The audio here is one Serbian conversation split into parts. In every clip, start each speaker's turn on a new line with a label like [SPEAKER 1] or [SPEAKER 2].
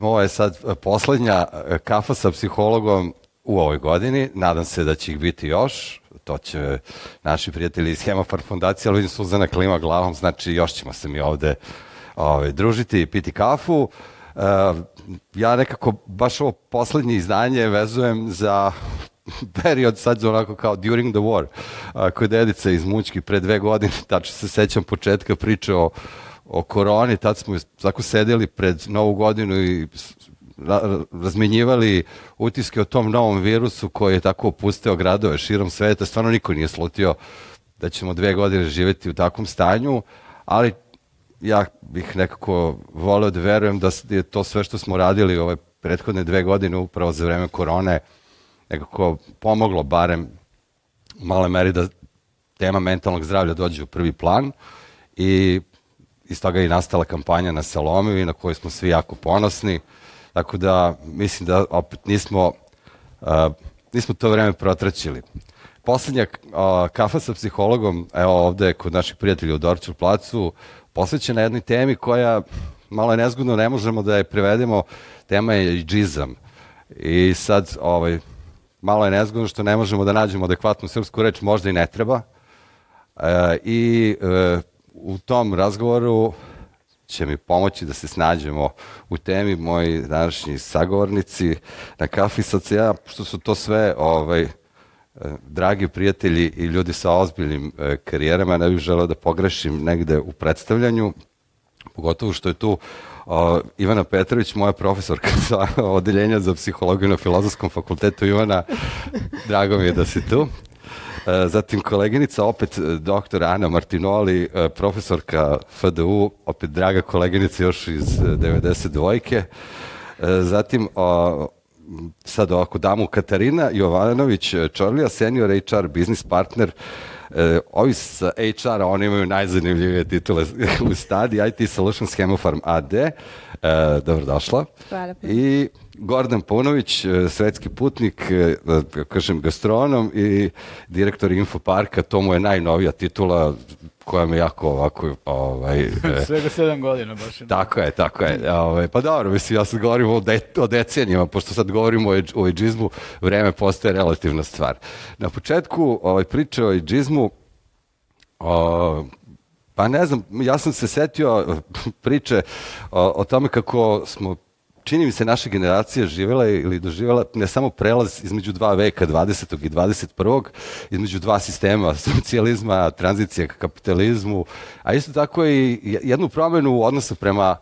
[SPEAKER 1] Ovo je sad e, poslednja e, kafa sa psihologom u ovoj godini. Nadam se da će ih biti još. To će naši prijatelji iz Hemofar fondacije, ali vidim Suzana klima glavom, znači još ćemo se mi ovde ovaj, družiti i piti kafu. Uh, ja nekako baš ovo poslednje izdanje vezujem za period sad onako kao during the war, uh, kod Edica iz Mućki pre dve godine, tačno se sećam početka priče o o koroni, tad smo tako sedeli pred novu godinu i razmenjivali utiske o tom novom virusu koji je tako opusteo gradove širom sveta. Stvarno niko nije slutio da ćemo dve godine živeti u takvom stanju, ali ja bih nekako voleo da verujem da je to sve što smo radili ove prethodne dve godine upravo za vreme korone nekako pomoglo barem u male meri da tema mentalnog zdravlja dođe u prvi plan i iz toga je i nastala kampanja na Salomiju i na kojoj smo svi jako ponosni. Tako da mislim da opet nismo, uh, nismo to vreme protraćili. Poslednja uh, kafa sa psihologom, evo ovde kod naših prijatelja u Dorčul placu, posvećena jednoj temi koja malo je nezgodno, ne možemo da je prevedemo, tema je i džizam. I sad, ovaj, malo je nezgodno što ne možemo da nađemo adekvatnu srpsku reč, možda i ne treba. E, I e, u tom razgovoru će mi pomoći da se snađemo u temi moji današnji sagovornici na kafi sad ja, što su to sve ovaj, dragi prijatelji i ljudi sa ozbiljnim e, karijerama, ne bih želeo da pogrešim negde u predstavljanju, pogotovo što je tu uh, Ivana Petrović, moja profesorka sa odeljenja za psihologiju na Filozofskom fakultetu. Ivana, drago mi je da si tu. E, zatim koleginica, opet e, doktor Ana Martinoli, e, profesorka FDU, opet draga koleginica još iz 92. Zatim sad ovako damu Katarina Jovanović Čorlija, senior HR business partner ovi sa HR-a, oni imaju najzanimljivije titule u stadi, IT Solutions Hemofarm AD. Dobrodošla.
[SPEAKER 2] Hvala.
[SPEAKER 1] I Gordon Punović, e, svetski putnik, e, da kažem gastronom i direktor Infoparka, to mu je najnovija titula koja me jako ovako... Ovaj,
[SPEAKER 3] e, Svega sedam godina baš.
[SPEAKER 1] Tako je, tako je. Ovaj, pa dobro, mislim, ja sad govorim o, de, o decenijama, pošto sad govorimo o, o eđizmu, vreme postaje relativna stvar. Na početku ovaj, priče o eđizmu, o, pa ne znam, ja sam se setio priče o, o tome kako smo čini mi se naša generacija živela ili doživela ne samo prelaz između dva veka, 20. i 21. između dva sistema, socijalizma, tranzicija ka kapitalizmu, a isto tako i jednu promenu odnosa prema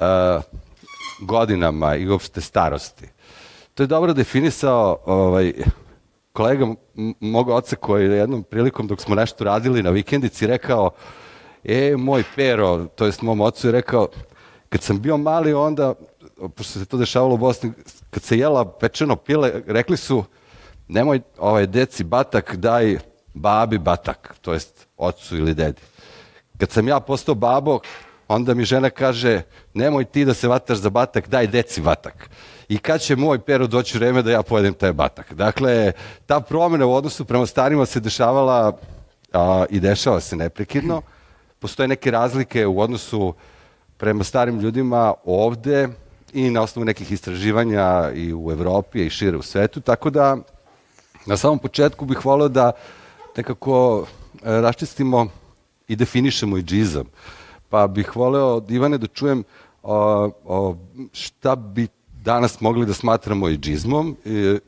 [SPEAKER 1] uh, godinama i uopšte starosti. To je dobro definisao ovaj, kolega mog oca koji je jednom prilikom dok smo nešto radili na vikendici rekao e, moj pero, to jest mom ocu je rekao, kad sam bio mali onda pošto se to dešavalo u Bosni, kad se jela pečeno pile, rekli su, nemoj ovaj deci batak, daj babi batak, to jest ocu ili dedi. Kad sam ja postao babo, onda mi žena kaže, nemoj ti da se vataš za batak, daj deci batak. I kad će moj pero doći vreme da ja pojedem taj batak. Dakle, ta promena u odnosu prema starima se dešavala a, i dešava se neprekidno. Postoje neke razlike u odnosu prema starim ljudima ovde i na osnovu nekih istraživanja i u Evropi i šire u svetu, tako da na samom početku bih voleo da nekako e, raščistimo i definišemo i džizam. Pa bih voleo Ivane da čujem o, o, šta bi danas mogli da smatramo i džizmom i,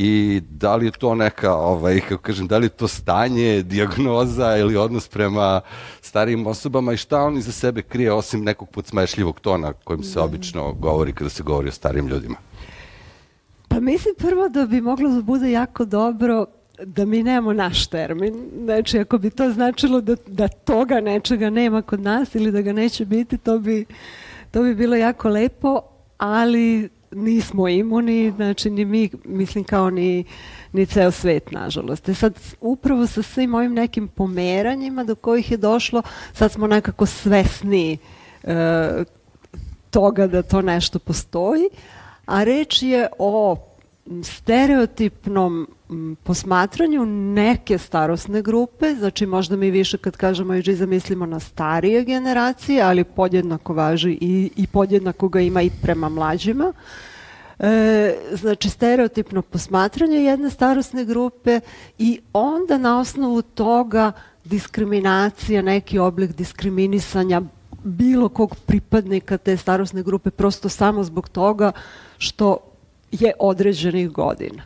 [SPEAKER 1] i da li je to neka, ovaj, kako kažem, da li je to stanje, diagnoza ili odnos prema starijim osobama i šta on iza sebe krije osim nekog podsmešljivog tona kojim se obično govori kada se govori o starijim ljudima?
[SPEAKER 2] Pa mislim prvo da bi moglo da bude jako dobro da mi nemamo naš termin. Znači, ako bi to značilo da, da toga nečega nema kod nas ili da ga neće biti, to bi, to bi bilo jako lepo, ali nismo imuni, znači ni mi, mislim kao ni, ni ceo svet, nažalost. E sad, upravo sa svim ovim nekim pomeranjima do kojih je došlo, sad smo nekako svesni e, toga da to nešto postoji, a reč je o stereotipnom posmatranju neke starosne grupe, znači možda mi više kad kažemo ageizam mislimo na starije generacije, ali podjednako važi i, i podjednako ga ima i prema mlađima. E, znači stereotipno posmatranje jedne starosne grupe i onda na osnovu toga diskriminacija, neki oblik diskriminisanja bilo kog pripadnika te starosne grupe prosto samo zbog toga što je određenih godina.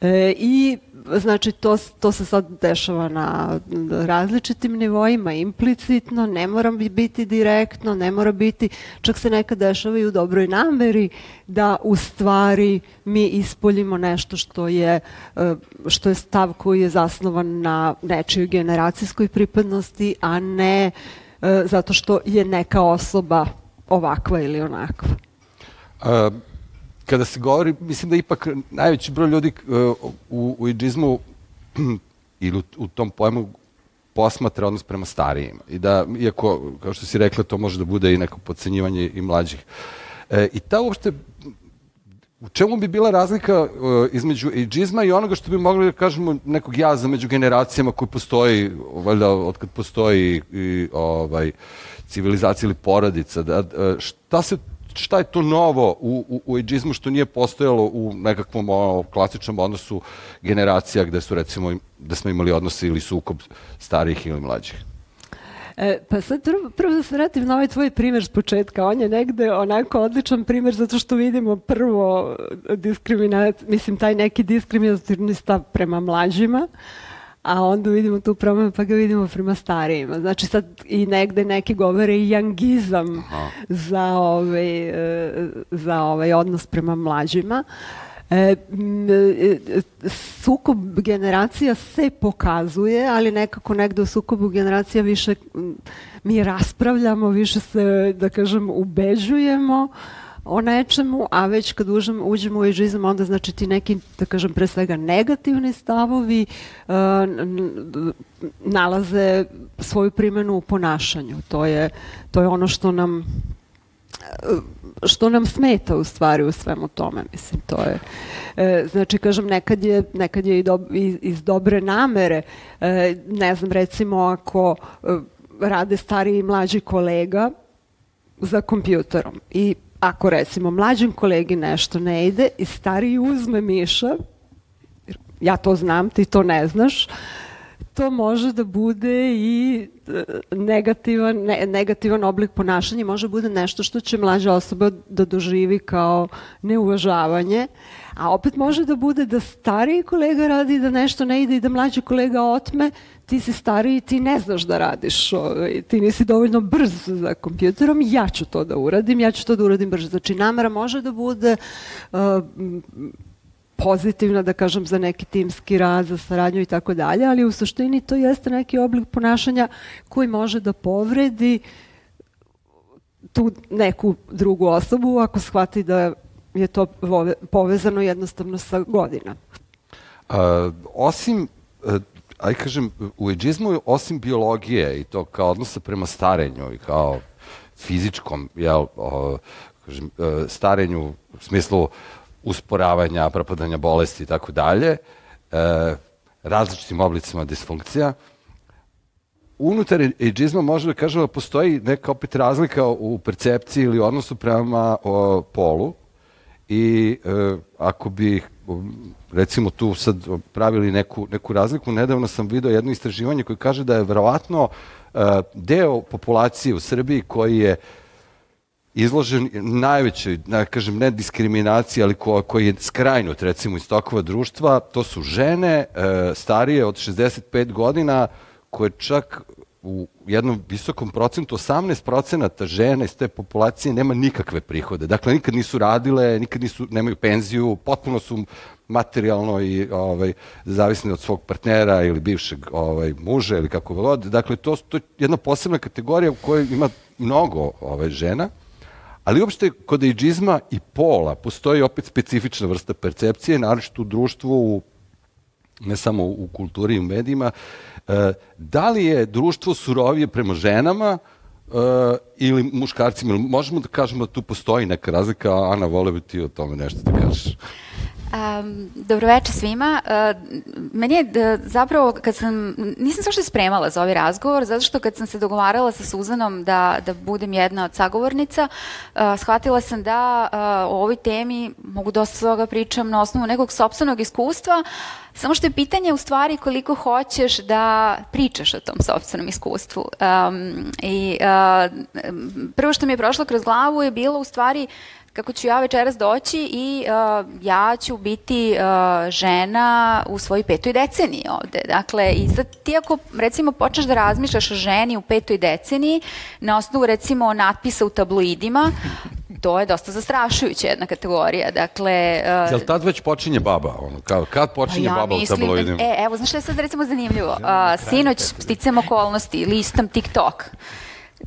[SPEAKER 2] E, I znači to, to se sad dešava na različitim nivoima, implicitno, ne mora biti direktno, ne mora biti, čak se nekad dešava i u dobroj nameri da u stvari mi ispoljimo nešto što je, e, što je stav koji je zasnovan na nečijoj generacijskoj pripadnosti, a ne e, zato što je neka osoba ovakva ili onakva.
[SPEAKER 1] A, kada se govori, mislim da ipak najveći broj ljudi uh, u, u iđizmu ili u, tom pojmu posmatra odnos prema starijima. I da, iako, kao što si rekla, to može da bude i neko podcenjivanje i mlađih. E, I ta uopšte, u čemu bi bila razlika uh, između iđizma i onoga što bi mogli da kažemo nekog jaza među generacijama koji postoji, valjda, od kad postoji i, ovaj, civilizacija ili porodica, da, da šta se šta je to novo u, u, u eđizmu što nije postojalo u nekakvom o, klasičnom odnosu generacija gde su recimo, da smo imali odnose ili sukob starih ili mlađih?
[SPEAKER 2] E, pa sad prvo, prvo da se vratim na ovaj tvoj primer s početka. On je negde onako odličan primer zato što vidimo prvo diskriminat, mislim taj neki diskriminatorni stav prema mlađima, a onda vidimo tu promenu pa ga vidimo prema starijima. Znači sad i negde neki govore i jangizam za ovaj, e, za ovaj odnos prema mlađima. E, sukob generacija se pokazuje, ali nekako negde u sukobu generacija više mi raspravljamo, više se, da kažem, ubeđujemo, o nečemu, a već kad uđemo, uđemo u ežizam, onda znači ti neki, da kažem, pre svega negativni stavovi uh, nalaze svoju primenu u ponašanju. To je, to je ono što nam uh, što nam smeta u stvari u svemu tome, mislim, to je, e, znači, kažem, nekad je, nekad je i do, iz, iz dobre namere, e, ne znam, recimo, ako e, rade stariji i mlađi kolega za kompjuterom i ako recimo mlađem kolegi nešto ne ide i stariji uzme miša, ja to znam, ti to ne znaš, to može da bude i e, negativan, ne, negativan oblik ponašanja, može bude nešto što će mlađa osoba da doživi kao neuvažavanje, a opet može da bude da stariji kolega radi da nešto ne ide i da mlađi kolega otme, ti si stariji, ti ne znaš da radiš, ovaj, ti nisi dovoljno brz za kompjuterom, ja ću to da uradim, ja ću to da uradim brzo. Znači, namera može da bude uh, pozitivna, da kažem, za neki timski rad, za saradnju i tako dalje, ali u suštini to jeste neki oblik ponašanja koji može da povredi tu neku drugu osobu ako shvati da je to povezano jednostavno sa godina.
[SPEAKER 1] A, osim aj kažem, u eđizmu osim biologije i to kao odnosa prema starenju i kao fizičkom, jel, o, kažem, e, starenju u smislu usporavanja, propadanja bolesti i tako dalje, e, različitim oblicima disfunkcija, unutar eđizma može da kažemo da postoji neka opet razlika u percepciji ili odnosu prema o, polu i e, ako bi recimo tu sad pravili neku, neku razliku, nedavno sam video jedno istraživanje koje kaže da je verovatno uh, deo populacije u Srbiji koji je izložen najvećoj, da kažem, ne diskriminaciji, ali ko, koji je skrajnut, recimo, iz tokova društva, to su žene uh, starije od 65 godina, koje čak u jednom visokom procentu, 18 procenata žena iz te populacije nema nikakve prihode. Dakle, nikad nisu radile, nikad nisu, nemaju penziju, potpuno su materijalno i ovaj, zavisni od svog partnera ili bivšeg ovaj, muža ili kako god. Dakle, to, to je jedna posebna kategorija u kojoj ima mnogo ovaj, žena, ali uopšte kod ejdžizma i pola postoji opet specifična vrsta percepcije, naročito u društvu, u, ne samo u kulturi i u medijima, da li je društvo surovije prema ženama e, ili muškarcima? Možemo da kažemo da tu postoji neka razlika, Ana, vole bi ti o tome nešto da kažeš.
[SPEAKER 4] Um, dobroveče svima. Uh, meni je uh, zapravo, kad sam, nisam se uopšte spremala za ovaj razgovor, zato što kad sam se dogovarala sa Suzanom da, da budem jedna od sagovornica, uh, shvatila sam da uh, o ovoj temi mogu dosta toga pričam na osnovu nekog sobstvenog iskustva, Samo što je pitanje u stvari koliko hoćeš da pričaš o tom sobstvenom iskustvu. Um, I uh, prvo što mi je prošlo kroz glavu je bilo u stvari kako ću ja večeras doći i uh, ja ću biti uh, žena u svojoj petoj deceniji ovde. Dakle, i sad ti ako recimo počneš da razmišljaš o ženi u petoj deceniji na osnovu recimo natpisa u tabloidima, to je dosta zastrašujuća jedna kategorija. Dakle,
[SPEAKER 1] uh, Jel tad već počinje baba? Ono, kad, kad počinje
[SPEAKER 4] ja
[SPEAKER 1] baba
[SPEAKER 4] mislim,
[SPEAKER 1] u tabloidima?
[SPEAKER 4] E, evo, znaš što je sad recimo zanimljivo? Uh, sinoć, sticam okolnosti, listam TikTok.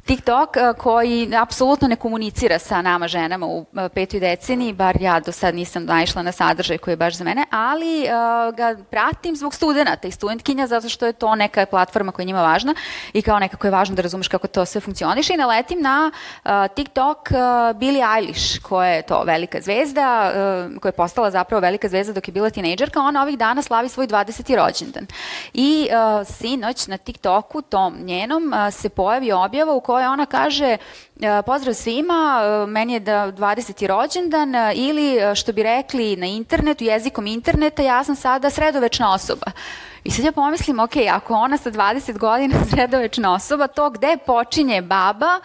[SPEAKER 4] TikTok koji apsolutno ne komunicira sa nama ženama u petoj deceniji, bar ja do sad nisam naišla na sadržaj koji je baš za mene, ali uh, ga pratim zbog studenta i studentkinja zato što je to neka platforma koja je njima važna i kao nekako je važno da razumeš kako to sve funkcioniše i naletim na uh, TikTok uh, Billie Eilish koja je to velika zvezda, uh, koja je postala zapravo velika zvezda dok je bila tinejdžerka, ona ovih dana slavi svoj 20. rođendan. I uh, sinoć na TikToku, tom njenom, uh, se pojavi objava u kojoj ona kaže e, pozdrav svima, e, meni je da 20. rođendan e, ili što bi rekli na internetu, jezikom interneta, ja sam sada sredovečna osoba. I sad ja pomislim, ok, ako ona sa 20 godina sredovečna osoba, to gde počinje baba,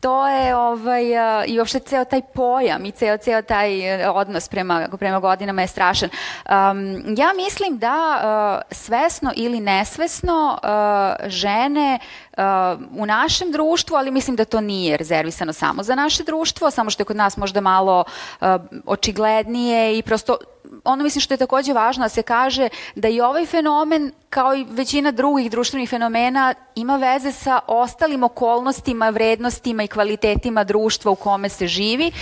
[SPEAKER 4] to je ovaj, i uopšte ceo taj pojam i ceo, ceo taj odnos prema, prema godinama je strašan. Um, ja mislim da uh, svesno ili nesvesno uh, žene uh, u našem društvu, ali mislim da to nije rezervisano samo za naše društvo, samo što je kod nas možda malo uh, očiglednije i prosto ono mislim što je takođe važno da se kaže da i ovaj fenomen kao i većina drugih društvenih fenomena ima veze sa ostalim okolnostima, vrednostima i kvalitetima društva u kome se živi,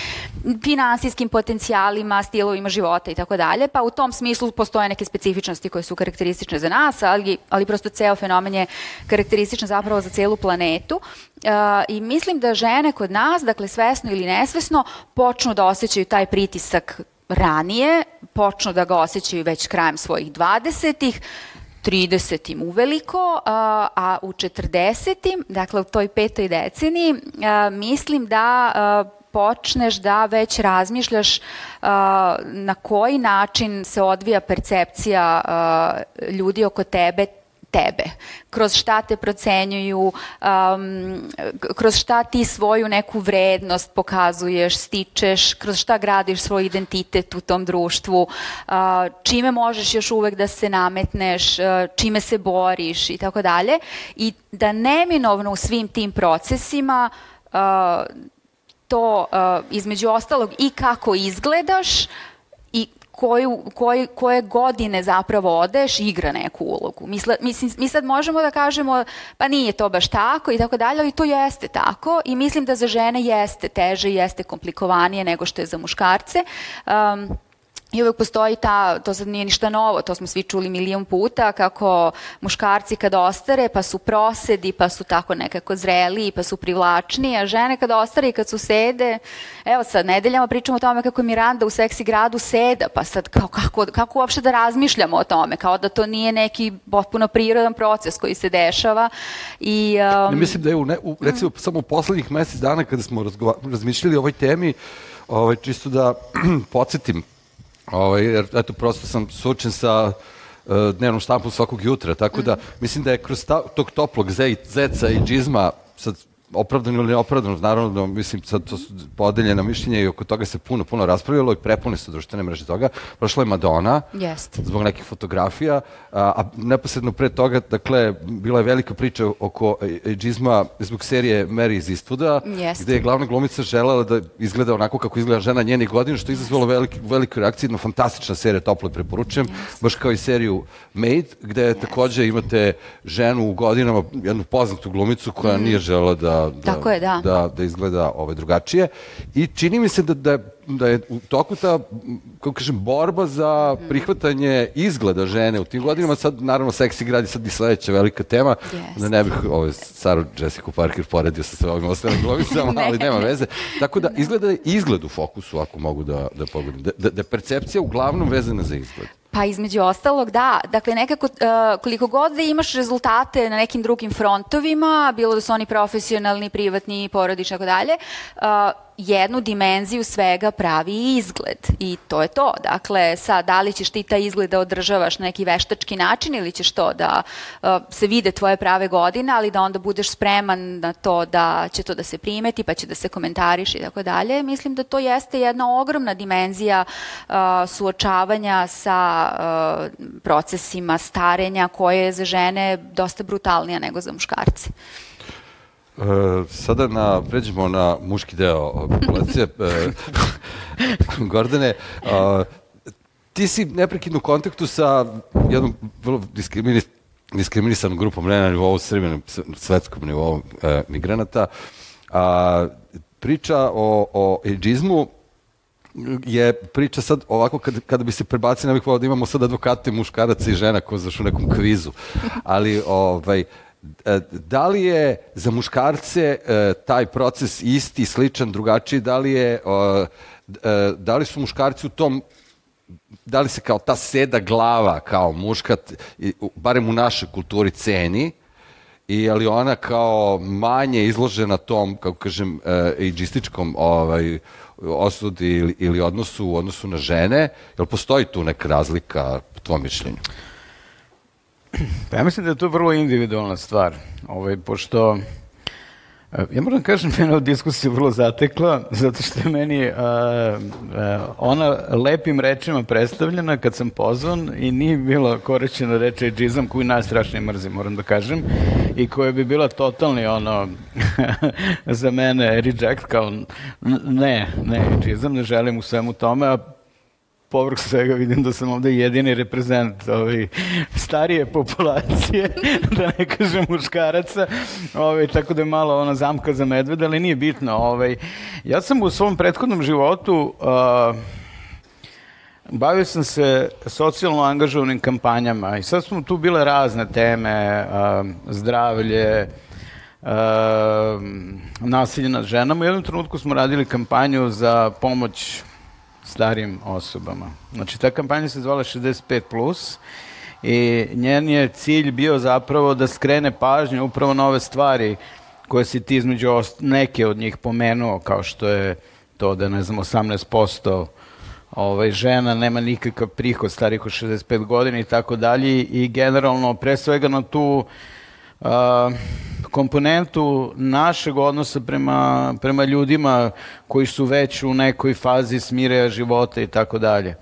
[SPEAKER 4] finansijskim potencijalima, stilovima života i tako dalje, pa u tom smislu postoje neke specifičnosti koje su karakteristične za nas, ali, ali prosto ceo fenomen je karakterističan zapravo za celu planetu. Uh, I mislim da žene kod nas, dakle svesno ili nesvesno, počnu da osjećaju taj pritisak ranije, počnu da ga osjećaju već krajem svojih 20-ih, 30. uveliko, a, a u 40. dakle u toj petoj deceniji, mislim da počneš da već razmišljaš na koji način se odvija percepcija ljudi oko tebe tebe, kroz šta te procenjuju, um, kroz šta ti svoju neku vrednost pokazuješ, stičeš, kroz šta gradiš svoj identitet u tom društvu, uh, čime možeš još uvek da se nametneš, uh, čime se boriš i tako dalje. I da neminovno u svim tim procesima uh, to uh, između ostalog i kako izgledaš, koju, koje, koje godine zapravo odeš igra neku ulogu. Misle, mislim, mi sad možemo da kažemo pa nije to baš tako i tako dalje, ali to jeste tako i mislim da za žene jeste teže, jeste komplikovanije nego što je za muškarce. Um, I uvek postoji ta, to sad nije ništa novo, to smo svi čuli milion puta, kako muškarci kad ostare pa su prosedi, pa su tako nekako zreli, pa su privlačni, a žene kad ostare i kad su sede, evo sad nedeljama pričamo o tome kako je Miranda u seksi gradu seda, pa sad kao, kako, kako uopšte da razmišljamo o tome, kao da to nije neki potpuno prirodan proces koji se dešava. I, um,
[SPEAKER 1] ne, mislim da je u, ne, u recimo mm. samo u poslednjih mesec dana kada smo razmišljali o ovoj temi, ovaj, čisto da podsjetim Ovaj, jer, eto, prosto sam sučen sa uh, dnevnom štampom svakog jutra, tako da mislim da je kroz ta, tog toplog zeca i džizma, sad opravdano ili neopravdano, naravno da mislim sad to su podeljena mišljenja i oko toga se puno, puno raspravljalo i prepune su društvene mreže toga. Prošla je Madonna
[SPEAKER 4] Jest.
[SPEAKER 1] zbog nekih fotografija, a, a neposredno pre toga, dakle, bila je velika priča oko džizma zbog serije Mary iz Istvuda,
[SPEAKER 4] Jest.
[SPEAKER 1] gde je glavna glumica želela da izgleda onako kako izgleda žena njenih godina, što je izazvalo veliki, veliku reakciju, jedna fantastična serija, toplo preporučujem, yes. baš kao i seriju Made, gde yes. takođe imate ženu u godinama, jednu poznatu glumicu koja mm. nije žela da da, da,
[SPEAKER 4] Tako je, da.
[SPEAKER 1] da, da izgleda ovaj, drugačije. I čini mi se da, da, da je u toku ta, kako kažem, borba za prihvatanje izgleda žene u tim godinama, sad naravno seksi grad je sad i sledeća velika tema,
[SPEAKER 4] Jeste.
[SPEAKER 1] da ne bih ovaj, Saru Jessica Parker poredio sa sve ovim ostalim glumicama, ali nema veze. Tako da izgleda je izgled u fokusu, ako mogu da, da pogodim. Da, da, da je percepcija uglavnom vezana za izgled.
[SPEAKER 4] Pa između ostalog, da. Dakle, nekako, uh, koliko god da imaš rezultate na nekim drugim frontovima, bilo da su oni profesionalni, privatni, porodični, tako dalje, uh, jednu dimenziju svega pravi izgled. I to je to. Dakle, sad, da li ćeš ti taj izgled da održavaš na neki veštački način ili ćeš to da uh, se vide tvoje prave godine, ali da onda budeš spreman na to da će to da se primeti, pa će da se komentariš i tako dalje. Mislim da to jeste jedna ogromna dimenzija uh, suočavanja sa uh, procesima starenja koje je za žene dosta brutalnija nego za muškarce.
[SPEAKER 1] E, sada na, pređemo na muški deo populacije. E, Gordane, a, ti si neprekidno u kontaktu sa jednom vrlo diskrimini, diskriminisanom grupom, ne na nivou Srbije, svetskom nivou e, migranata. A, priča o, o ageizmu je priča sad ovako kad, kada bi se prebacili, ne bih volao da imamo sad advokate muškaraca i žena ko zaš u nekom kvizu. Ali ovaj, e, da li je za muškarce e, taj proces isti, sličan, drugačiji, da li je e, da li su muškarci u tom da li se kao ta seda glava kao muška, barem u našoj kulturi ceni, i je li ona kao manje izložena tom, kako kažem, e, age'ističkom ovaj, osudi ili, ili odnosu u odnosu na žene? Jel postoji tu neka razlika po tvom mišljenju?
[SPEAKER 3] Pa ja mislim da je to vrlo individualna stvar, ovaj, pošto e, Ja moram da kažem, mene ova diskusija vrlo zatekla, zato što je meni a, a, ona lepim rečima predstavljena kad sam pozvan i nije bila korišćena reč ageizam koju najstrašnije mrzim, moram da kažem, i koja bi bila totalni ono, za mene reject, kao ne, ne ageizam, ne želim u svemu tome, a povrh svega vidim da sam ovde jedini reprezent ovaj, starije populacije, da ne kažem muškaraca, ovaj, tako da je malo ona zamka za medveda, ali nije bitno. Ovaj. Ja sam u svom prethodnom životu uh, Bavio sam se socijalno angažovanim kampanjama i sad smo tu bile razne teme, zdravlje, nasilje nad ženama. U jednom trenutku smo radili kampanju za pomoć starijim osobama. Znači, ta kampanja se zvala 65+, plus i njen je cilj bio zapravo da skrene pažnju upravo na ove stvari koje si ti između ost- neke od njih pomenuo, kao što je to da, ne znam, 18% ovaj, žena nema nikakav prihod starih od 65 godina i tako dalje i generalno pre svega na tu a, komponentu našeg odnosa prema, prema ljudima koji su već u nekoj fazi smireja života i tako dalje.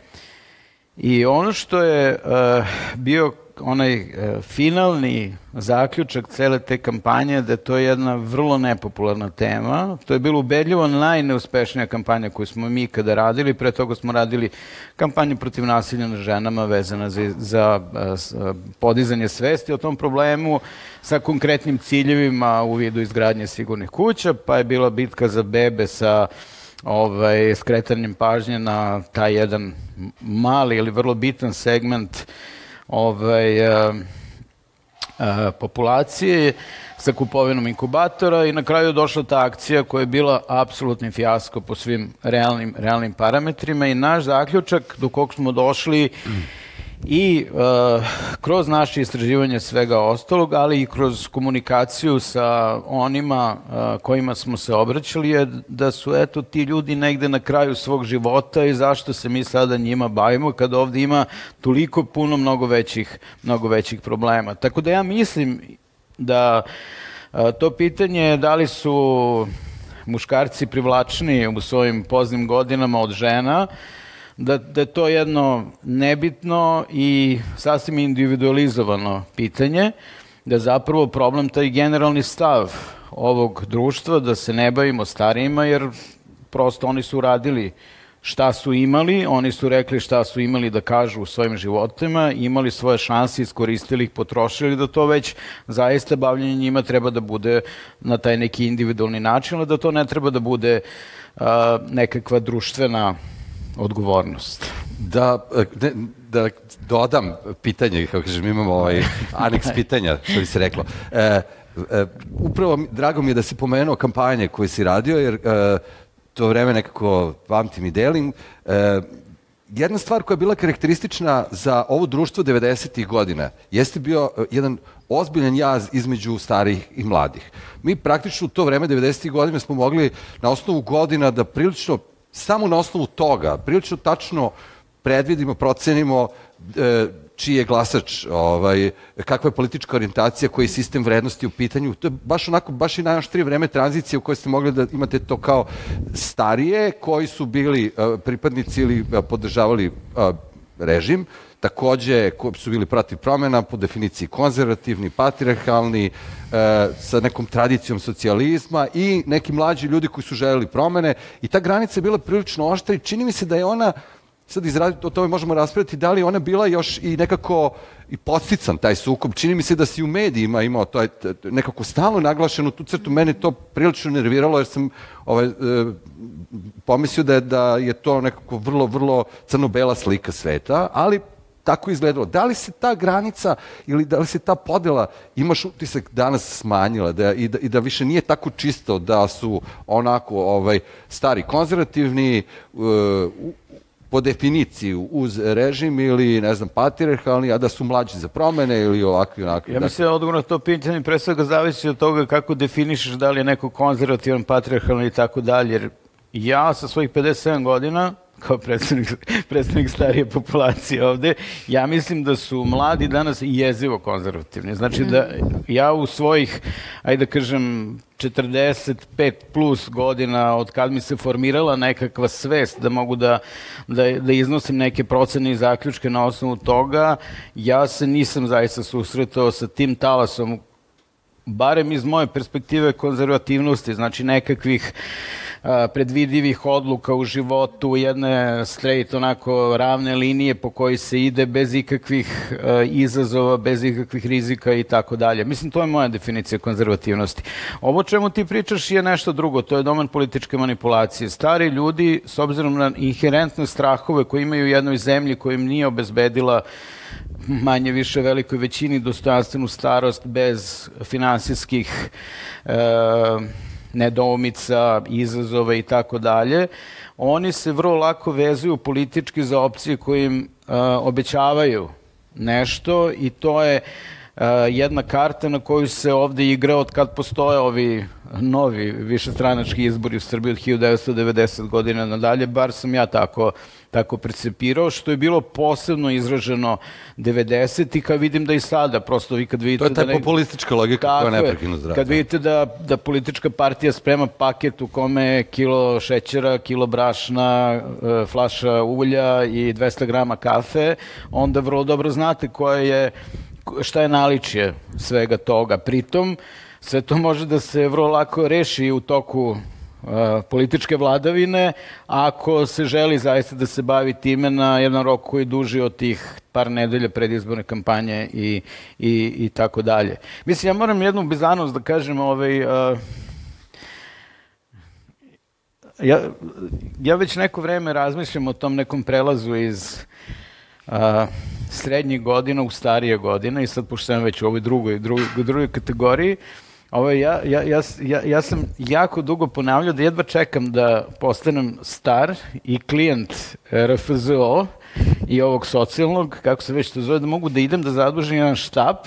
[SPEAKER 3] I ono što je uh, bio onaj uh, finalni zaključak cele te kampanje da je to jedna vrlo nepopularna tema. To je bilo ubedljivo najneuspešnija kampanja koju smo mi kada radili. Pre toga smo radili kampanju protiv nasilja na ženama vezana za, za uh, uh, podizanje svesti o tom problemu sa konkretnim ciljevima u vidu izgradnje sigurnih kuća, pa je bila bitka za bebe sa ovaj, skretanjem pažnje na taj jedan mali ili vrlo bitan segment ovaj, eh, eh, populacije sa kupovinom inkubatora i na kraju je došla ta akcija koja je bila apsolutni fijasko po svim realnim, realnim parametrima i naš zaključak do kog smo došli i uh, kroz naše istraživanje svega ostalog, ali i kroz komunikaciju sa onima uh, kojima smo se obraćali je da su eto ti ljudi negde na kraju svog života i zašto se mi sada njima bavimo kad ovde ima toliko puno mnogo većih, mnogo većih problema. Tako da ja mislim da uh, to pitanje da li su muškarci privlačniji u svojim poznim godinama od žena, da, da je to jedno nebitno i sasvim individualizovano pitanje, da zapravo problem taj generalni stav ovog društva, da se ne bavimo starijima, jer prosto oni su radili šta su imali, oni su rekli šta su imali da kažu u svojim životima, imali svoje šanse, iskoristili ih, potrošili, da to već zaista bavljanje njima treba da bude na taj neki individualni način, ali da to ne treba da bude a, nekakva društvena odgovornost.
[SPEAKER 1] Da, ne, da dodam pitanje, kako kažem, imamo ovaj aneks pitanja, što bi se reklo. E, e, upravo drago mi je da si pomenuo kampanje koje si radio, jer e, to vreme nekako pamtim i delim. E, jedna stvar koja je bila karakteristična za ovo društvo 90. godina jeste bio e, jedan ozbiljan jaz između starih i mladih. Mi praktično u to vreme 90. godina smo mogli na osnovu godina da prilično, samo na osnovu toga, prilično tačno predvidimo, procenimo e, čiji je glasač, ovaj, kakva je politička orijentacija, koji je sistem vrednosti u pitanju. To je baš onako, baš i najoštrije vreme tranzicije u kojoj ste mogli da imate to kao starije, koji su bili uh, pripadnici ili uh, podržavali uh, režim, takođe su bili protiv promena, po definiciji konzervativni, patriarhalni, sa nekom tradicijom socijalizma i neki mlađi ljudi koji su želeli promene i ta granica je bila prilično oštra i čini mi se da je ona sad izraditi, o tome možemo raspraviti, da li ona bila još i nekako i podstican taj sukob. Čini mi se da si u medijima imao to nekako stalno naglašenu tu crtu. Mene to prilično nerviralo jer sam ovaj, e, pomislio da je, da je to nekako vrlo, vrlo crno-bela slika sveta, ali tako izgledalo. Da li se ta granica ili da li se ta podela, imaš utisak danas smanjila da, i, da, i da više nije tako čisto da su onako ovaj, stari konzervativni, uh, po definiciji uz režim ili, ne znam, patriarhalni, a da su mlađi za promene ili ovakvi onakvi.
[SPEAKER 3] Ja mislim da odgovor na to pitanje pre svega zavisi od toga kako definišeš da li je neko konzervativan, patriarhalni i tako dalje, jer ja sa svojih 57 godina kao predstavnik, predstavnik starije populacije ovde, ja mislim da su mladi danas jezivo konzervativni. Znači da ja u svojih, ajde da kažem, 45 plus godina od kad mi se formirala nekakva svest da mogu da, da, da iznosim neke procene i zaključke na osnovu toga, ja se nisam zaista susretao sa tim talasom barem iz moje perspektive konzervativnosti, znači nekakvih predvidivih odluka u životu, jedne straight onako ravne linije po kojoj se ide bez ikakvih izazova, bez ikakvih rizika i tako dalje. Mislim, to je moja definicija konzervativnosti. Ovo čemu ti pričaš je nešto drugo, to je domen političke manipulacije. Stari ljudi, s obzirom na inherentne strahove koje imaju u jednoj zemlji kojim nije obezbedila manje više velikoj većini dostojanstvenu starost bez finansijskih e, nedoumica, izazova i tako dalje, oni se vrlo lako vezuju politički za opcije koje im uh, obećavaju nešto i to je jedna karta na koju se ovde igra od kad postoje ovi novi višestranački izbori u Srbiji od 1990 godina nadalje, bar sam ja tako tako percepirao, što je bilo posebno izraženo 90 i kad vidim da i sada, prosto vi kad vidite...
[SPEAKER 1] To je
[SPEAKER 3] ta
[SPEAKER 1] da ne... populistička logika koja ne prekinu zdrav.
[SPEAKER 3] Kad vidite da, da politička partija sprema paket u kome je kilo šećera, kilo brašna, e, flaša ulja i 200 grama kafe, onda vrlo dobro znate koja je, šta je naličje svega toga. Pritom, sve to može da se vrlo lako reši u toku političke vladavine, ako se želi zaista da se bavi time na jedan rok koji duži od tih par nedelja predizborne kampanje i, i, i tako dalje. Mislim, ja moram jednu bizanost da kažem, ovaj, uh, ja, ja već neko vreme razmišljam o tom nekom prelazu iz uh, srednjih godina u starije godine i sad, pošto sam već u ovoj drugoj, drugoj, drugoj kategoriji, Ovo, ja, ja, ja, ja, ja sam jako dugo ponavljao da jedva čekam da postanem star i klijent RFZO i ovog socijalnog, kako se već to zove, da mogu da idem da zadužim jedan štap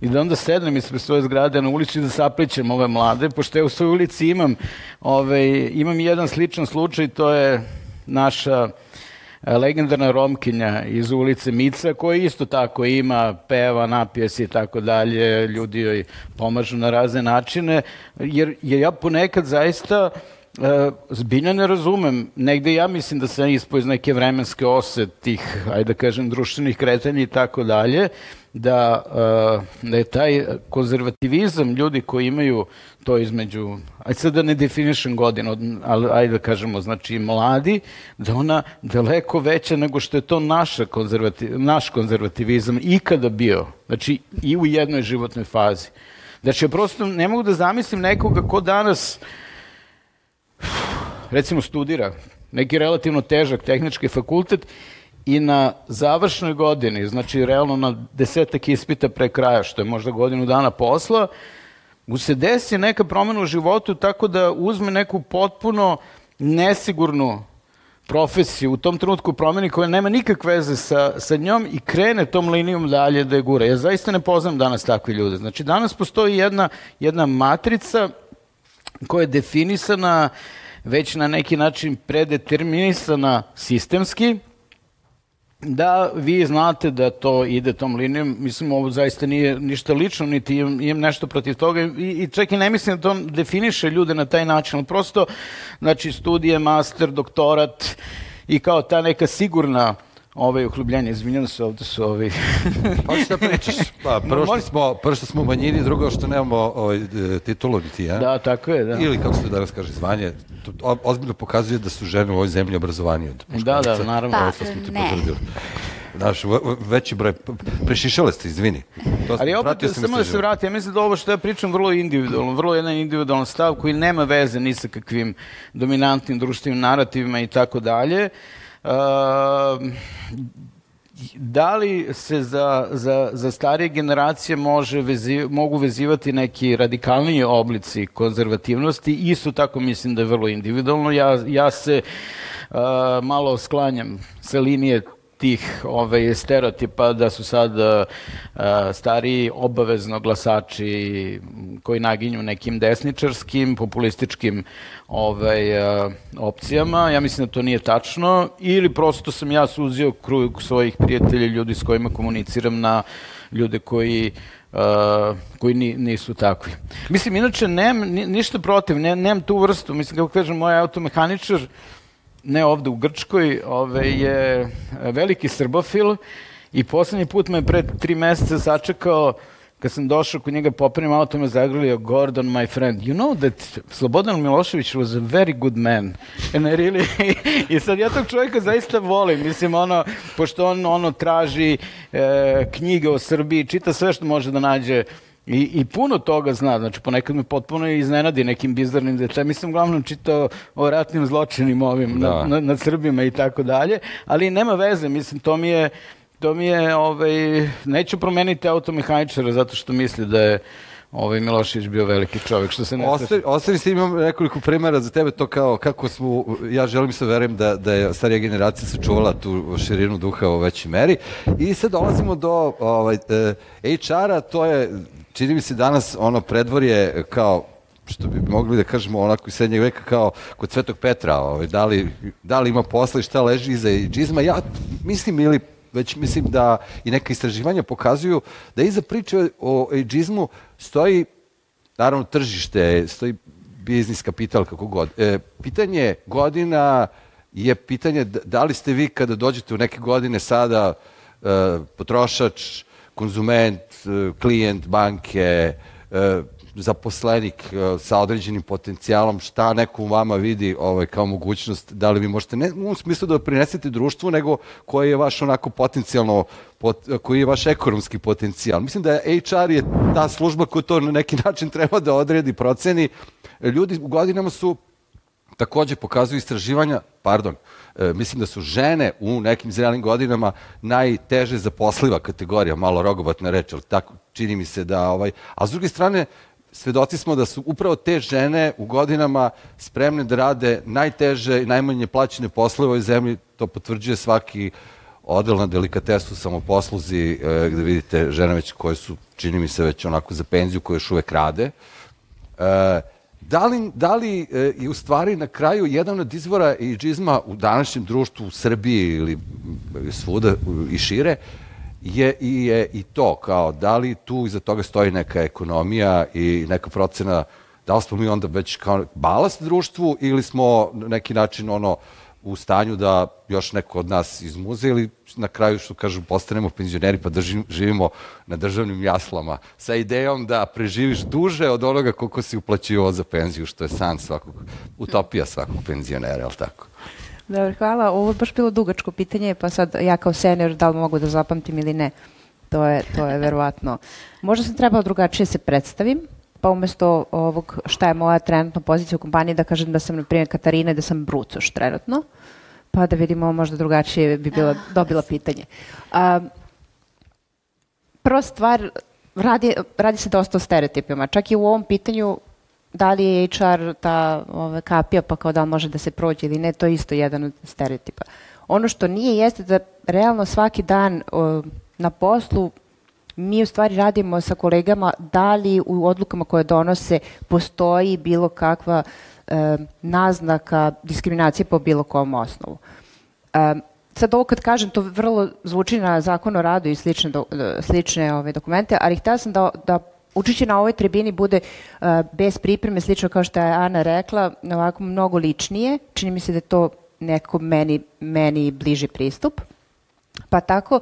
[SPEAKER 3] i da onda sednem ispred svoje zgrade na ulici i da saplićem ove mlade, pošto ja u svojoj ulici imam, ovaj, imam jedan sličan slučaj, to je naša legendarna Romkinja iz ulice Mica, koja isto tako ima, peva, napije se i tako dalje, ljudi joj pomažu na razne načine, jer, jer ja ponekad zaista E, zbiljno ne razumem. Negde ja mislim da sam ispo iz neke vremenske ose tih, ajde da kažem, društvenih kretanja i tako dalje, da, e, da je taj konzervativizam ljudi koji imaju to između, ajde sad da ne definišem godinu, ali ajde da kažemo, znači mladi, da ona daleko veća nego što je to naša konzervativ, naš konzervativizam ikada bio. Znači i u jednoj životnoj fazi. Znači ja prosto ne mogu da zamislim nekoga ko danas recimo studira neki relativno težak tehnički fakultet i na završnoj godini, znači realno na desetak ispita pre kraja, što je možda godinu dana posla, mu se desi neka promena u životu tako da uzme neku potpuno nesigurnu profesiju u tom trenutku promeni koja nema nikakve veze sa, sa njom i krene tom linijom dalje da je gura. Ja zaista ne poznam danas takve ljude. Znači danas postoji jedna, jedna matrica koja je definisana već na neki način predeterminisana sistemski, da vi znate da to ide tom linijom, mislim ovo zaista nije ništa lično, niti imam, imam nešto protiv toga. I, i čak i ne mislim da to definiše ljude na taj način, ali prosto, znači studije, master, doktorat i kao ta neka sigurna ovaj uhlubljenje, izvinjam se, ovde su ovi...
[SPEAKER 1] pa šta pričaš? Pa, prvo, što smo, prvo što smo manjini, drugo što nemamo ovaj, titulu niti ja.
[SPEAKER 3] Da, tako je, da.
[SPEAKER 1] Ili, kako se danas kaže, zvanje. To ozbiljno pokazuje da su žene u ovoj zemlji obrazovanije od
[SPEAKER 3] muškaraca. Da, da, naravno.
[SPEAKER 4] Da, ne.
[SPEAKER 1] Znaš, veći broj, prešišale ste, izvini.
[SPEAKER 3] To Ali opet, samo da se vrati, ja mislim da ovo što ja pričam vrlo individualno, vrlo jedan individualan stav koji nema veze ni sa kakvim dominantnim društvenim narativima i tako dalje. Ehm, da li se za, za, za starije generacije može vezi, mogu vezivati neki radikalniji oblici konzervativnosti? Isto tako mislim da je vrlo individualno. Ja, ja se uh, malo sklanjam sa linije tih ovaj, stereotipa da su sad uh, stariji obavezno glasači koji naginju nekim desničarskim, populističkim ovaj, uh, opcijama. Ja mislim da to nije tačno ili prosto sam ja suzio krug svojih prijatelja, ljudi s kojima komuniciram na ljude koji Uh, koji ni, nisu takvi. Mislim, inače, nemam ništa protiv, ne, nemam tu vrstu. Mislim, kako kažem, moj automehaničar uh, ne ovde u Grčkoj, ove, je veliki srbofil i poslednji put me pre tri meseca sačekao kad sam došao kod njega popravim auto me zagrlio Gordon my friend. You know that Slobodan Milošević was a very good man. And I really i sad ja tog čovjeka zaista volim mislim ono pošto on ono traži e, knjige o Srbiji čita sve što može da nađe I, I puno toga zna, znači ponekad me potpuno iznenadi nekim bizarnim detaljima. Mislim, uglavnom čitao o ratnim zločinim ovim da. nad, nad Srbima i tako dalje, ali nema veze, mislim, to mi je, to mi je, ovaj, neću promeniti automehaničara zato što misli da je ovaj Milošević bio veliki čovjek, što se ne
[SPEAKER 1] Ostavi, ostavi se, imam nekoliko primjera za tebe, to kao kako smo, ja želim se verujem da, da je starija generacija sačuvala tu širinu duha u većoj meri. I sad dolazimo do ovaj, eh, HR-a, to je čini mi se danas ono predvorje kao što bi mogli da kažemo onako iz srednjeg veka kao kod Svetog Petra, ovaj, da, li, da li ima posla i šta leži iza džizma. Ja mislim ili već mislim da i neka istraživanja pokazuju da iza priče o ejdžizmu stoji naravno tržište, stoji biznis kapital kako god. E, pitanje godina je pitanje da li ste vi kada dođete u neke godine sada e, potrošač, konzument, e, klijent banke, e, zaposlenik e, sa određenim potencijalom, šta neko u vama vidi ovaj, kao mogućnost, da li vi možete, ne u smislu da prinesete društvu, nego koji je vaš onako potencijalno, pot, koji je vaš ekonomski potencijal. Mislim da HR je ta služba koja to na neki način treba da odredi, proceni. Ljudi u godinama su takođe pokazuju istraživanja, pardon, e, mislim da su žene u nekim zrelim godinama najteže zaposliva kategorija, malo rogobatna reč, ali tako čini mi se da, ovaj, a s druge strane, svedoci smo da su upravo te žene u godinama spremne da rade najteže i najmanje plaćene poslove u ovoj zemlji, to potvrđuje svaki odel na delikatesu samoposluzi, e, gde vidite žene već koje su, čini mi se, već onako za penziju, koje još uvek rade. E, Da li, da li je u stvari na kraju jedan od izvora i džizma u današnjem društvu u Srbiji ili svuda i šire je i, je i to kao da li tu iza toga stoji neka ekonomija i neka procena Da li smo mi onda već kao balast društvu ili smo na neki način ono u stanju da još neko od nas izmuze ili na kraju što kažu postanemo penzioneri pa da živimo na državnim jaslama sa idejom da preživiš duže od onoga koliko si uplaćivao za penziju što je san svakog, utopija svakog penzionera, je li tako?
[SPEAKER 5] Dobro, hvala. Ovo je baš bilo dugačko pitanje, pa sad ja kao senior da li mogu da zapamtim ili ne. To je, to je verovatno. Možda sam trebala drugačije se predstavim, pa umesto ovog šta je moja trenutna pozicija u kompaniji da kažem da sam, na primjer, Katarina i da sam Brucoš trenutno, pa da vidimo možda drugačije bi bila, dobila pitanje. A, prva stvar, radi, radi se dosta o stereotipima. Čak i u ovom pitanju da li je HR ta ove, kapija pa kao da li može da se prođe ili ne, to je isto jedan od stereotipa. Ono što nije jeste da realno svaki dan o, na poslu mi u stvari radimo sa kolegama da li u odlukama koje donose postoji bilo kakva e, naznaka diskriminacije po bilo kom osnovu. E, sad ovo kad kažem, to vrlo zvuči na zakon o radu i slične, do, slične ove, dokumente, ali htela sam da, da učeće na ovoj tribini bude uh, bez pripreme, slično kao što je Ana rekla, ovako mnogo ličnije. Čini mi se da je to neko meni, meni bliži pristup. Pa tako,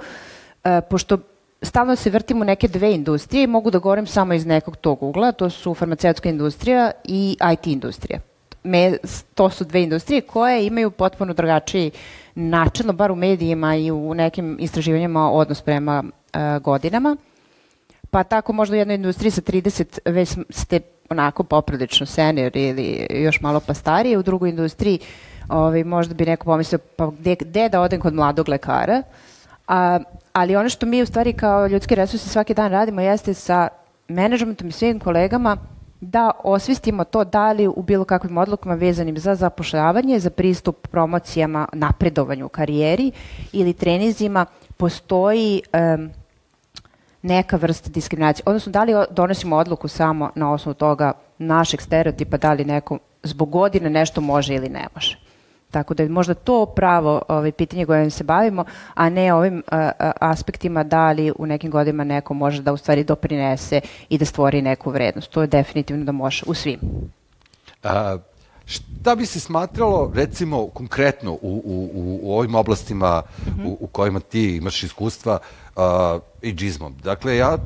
[SPEAKER 5] uh, pošto stalno se vrtimo neke dve industrije i mogu da govorim samo iz nekog tog ugla, to su farmaceutska industrija i IT industrija. Me, to su dve industrije koje imaju potpuno drugačiji način, bar u medijima i u nekim istraživanjima odnos prema uh, godinama. Pa tako možda u jednoj industriji sa 30 već ste onako poprilično senior ili još malo pa stariji, u drugoj industriji ovaj, možda bi neko pomislio pa gde, gde da odem kod mladog lekara, a, ali ono što mi u stvari kao ljudski resursi svaki dan radimo jeste sa menadžmentom i svim kolegama da osvistimo to da li u bilo kakvim odlukama vezanim za zapošljavanje, za pristup promocijama, napredovanju u karijeri ili trenizima postoji um, neka vrsta diskriminacije. Odnosno, da li donosimo odluku samo na osnovu toga našeg stereotipa, da li neko zbog godine nešto može ili ne može. Tako da je možda to pravo ovaj, pitanje kojim se bavimo, a ne ovim a, a, aspektima da li u nekim godinama neko može da u stvari doprinese i da stvori neku vrednost. To je definitivno da može u svim.
[SPEAKER 1] A, šta bi se smatralo, recimo, konkretno u, u, u, u ovim oblastima mm -hmm. u, u kojima ti imaš iskustva, i džizmom. Dakle, ja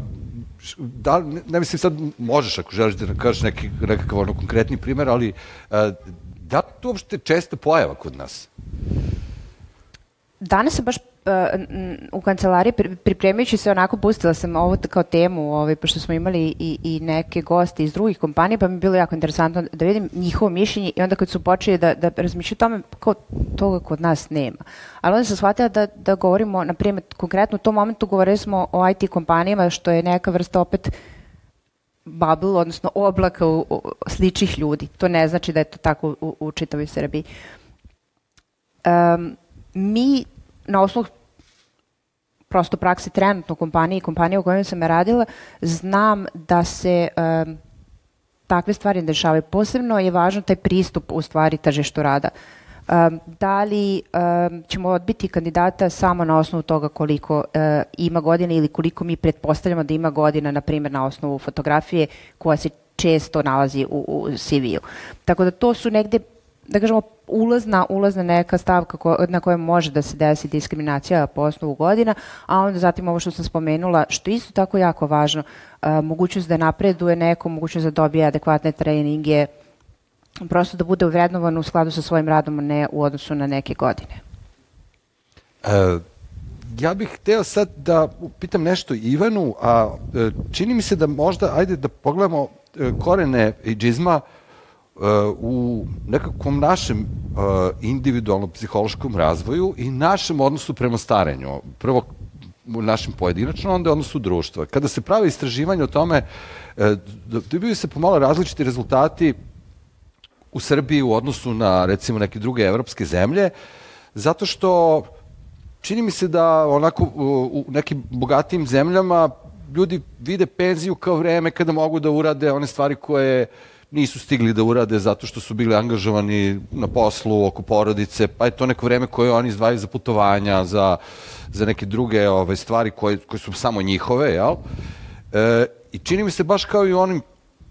[SPEAKER 1] da, ne, ne mislim sad možeš ako želiš da kažeš neki, nekakav ono konkretni primer, ali uh, da to uopšte često pojava kod nas?
[SPEAKER 5] Danas se baš u kancelariji pripremajući se onako pustila sam ovo kao temu, ovaj, pošto smo imali i, i neke goste iz drugih kompanija, pa mi je bilo jako interesantno da vidim njihovo mišljenje i onda kad su počeli da, da razmišljaju tome, kao toga kod nas nema. Ali onda sam shvatila da, da govorimo, na primjer, konkretno u tom momentu govorili smo o IT kompanijama, što je neka vrsta opet bubble, odnosno oblaka u, u, sličnih ljudi. To ne znači da je to tako u, u čitavoj Srbiji. Um, mi na osnovu prosto prakse trenutno kompanije i kompanije u kojoj sam radila, znam da se um, takve stvari dešavaju. Posebno je važno taj pristup u stvari tržištu rada. Um, da li um, ćemo odbiti kandidata samo na osnovu toga koliko uh, ima godina ili koliko mi pretpostavljamo da ima godina, na primjer na osnovu fotografije koja se često nalazi u, u CV-u. Tako da to su negde da kažemo, ulazna, ulazna neka stavka ko, na kojoj može da se desi diskriminacija po osnovu godina, a onda zatim ovo što sam spomenula, što isto tako jako važno, a, mogućnost da napreduje neko, mogućnost da dobije adekvatne treninge, prosto da bude uvrednovan u skladu sa svojim radom, a ne u odnosu na neke godine.
[SPEAKER 1] E, ja bih hteo sad da pitam nešto Ivanu, a e, čini mi se da možda, ajde da pogledamo e, korene i džizma, u nekakvom našem uh, individualnom psihološkom razvoju i našem odnosu prema starenju. Prvo u našem pojedinačnom, onda odnosu društva. Kada se prave istraživanje o tome, uh, dobiju se pomalo različiti rezultati u Srbiji u odnosu na, recimo, neke druge evropske zemlje, zato što čini mi se da onako u nekim bogatijim zemljama ljudi vide penziju kao vreme kada mogu da urade one stvari koje nisu stigli da urade zato što su bili angažovani na poslu, oko porodice, pa je to neko vreme koje oni izdvajaju za putovanja, za, za neke druge ove, stvari koje, koje su samo njihove, jel? E, I čini mi se baš kao i onim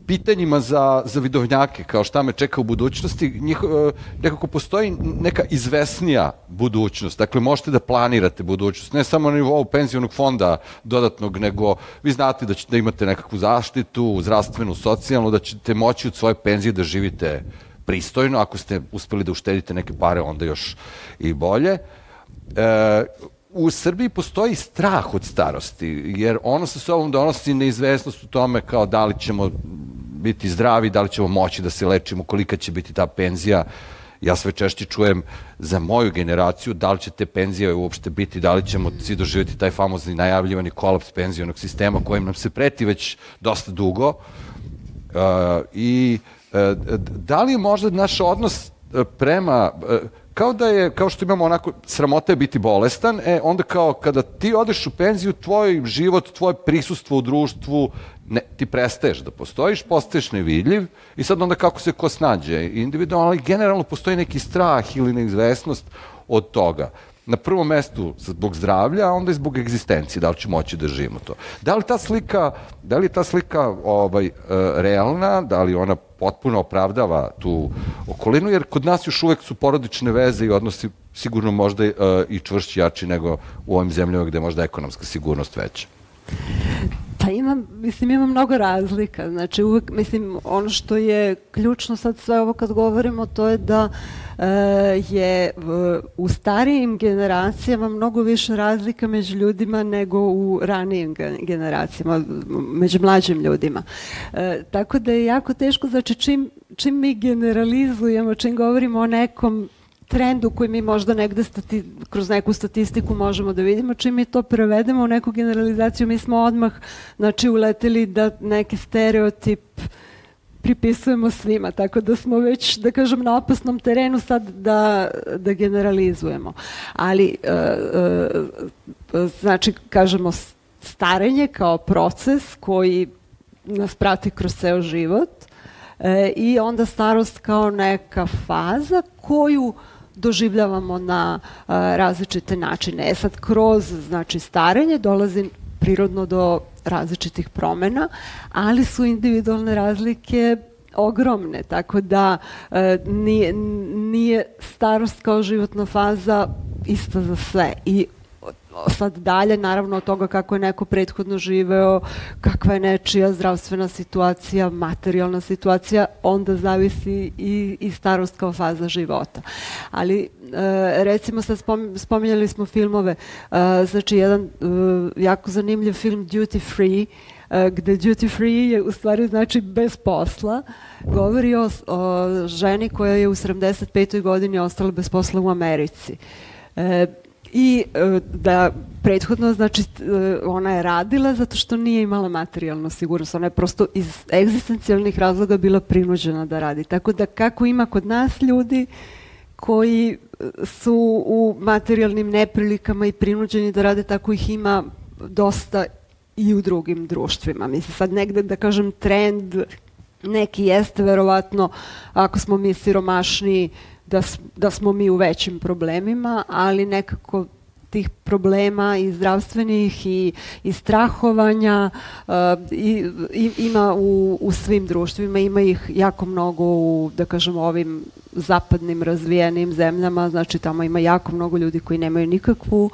[SPEAKER 1] pitanjima za, za vidovnjake, kao šta me čeka u budućnosti, njih, e, nekako postoji neka izvesnija budućnost. Dakle, možete da planirate budućnost, ne samo na nivou penzionog fonda dodatnog, nego vi znate da ćete da imate nekakvu zaštitu, zdravstvenu, socijalnu, da ćete moći od svoje penzije da živite pristojno, ako ste uspeli da uštedite neke pare, onda još i bolje. E, u Srbiji postoji strah od starosti, jer ono sa sobom donosi neizvesnost u tome kao da li ćemo biti zdravi, da li ćemo moći da se lečimo, kolika će biti ta penzija. Ja sve češće čujem za moju generaciju da li će te penzije uopšte biti, da li ćemo svi doživjeti taj famozni najavljivani kolaps penzionog sistema kojim nam se preti već dosta dugo. Uh, I uh, da li je možda naš odnos prema uh, kao da je, kao što imamo onako, sramota je biti bolestan, e, onda kao kada ti odeš u penziju, tvoj život, tvoje prisustvo u društvu, ne, ti prestaješ da postojiš, postaješ nevidljiv i sad onda kako se ko snađe? Individualno, ali generalno postoji neki strah ili neizvesnost od toga na prvom mestu zbog zdravlja, a onda i zbog egzistencije, da li će moći da živimo to. Da li ta slika, da li ta slika ovaj, e, realna, da li ona potpuno opravdava tu okolinu, jer kod nas još uvek su porodične veze i odnosi sigurno možda uh, i čvršći jači nego u ovim zemljama gde je možda ekonomska sigurnost veća.
[SPEAKER 2] Pa ima, mislim, ima mnogo razlika. Znači, uvek, mislim, ono što je ključno sad sve ovo kad govorimo, to je da e, je u starijim generacijama mnogo više razlika među ljudima nego u ranijim generacijama, među mlađim ljudima. E, tako da je jako teško, znači, čim, čim mi generalizujemo, čim govorimo o nekom trendu koji mi možda negde stati, kroz neku statistiku možemo da vidimo, čim mi to prevedemo u neku generalizaciju, mi smo odmah znači, uleteli da neki stereotip pripisujemo svima, tako da smo već, da kažem, na opasnom terenu sad da, da generalizujemo. Ali, e, e, znači, kažemo, starenje kao proces koji nas prati kroz ceo život e, i onda starost kao neka faza koju doživljavamo na a, različite načine. E sad, kroz znači, starenje dolazi prirodno do različitih promena, ali su individualne razlike ogromne, tako da e, nije, nije starost kao životna faza ista za sve i sad dalje, naravno od toga kako je neko prethodno živeo, kakva je nečija zdravstvena situacija, materijalna situacija, onda zavisi i, i starost kao faza života. Ali e, recimo sad spominjali smo filmove, e, znači jedan e, jako zanimljiv film Duty Free, gde duty free je u stvari znači bez posla, govori o, o ženi koja je u 75. godini ostala bez posla u Americi. E, i e, da prethodno, znači, e, ona je radila zato što nije imala materijalnu sigurnost. Ona je prosto iz egzistencijalnih razloga bila prinuđena da radi. Tako da kako ima kod nas ljudi koji su u materijalnim neprilikama i prinuđeni da rade, tako ih ima dosta i u drugim društvima. Mislim, sad negde, da kažem, trend neki jeste verovatno ako smo mi siromašni da, da smo mi u većim problemima, ali nekako tih problema i zdravstvenih i, i strahovanja uh, i, i, ima u, u svim društvima, ima ih jako mnogo u, da kažemo, ovim zapadnim razvijenim zemljama, znači tamo ima jako mnogo ljudi koji nemaju nikakvu,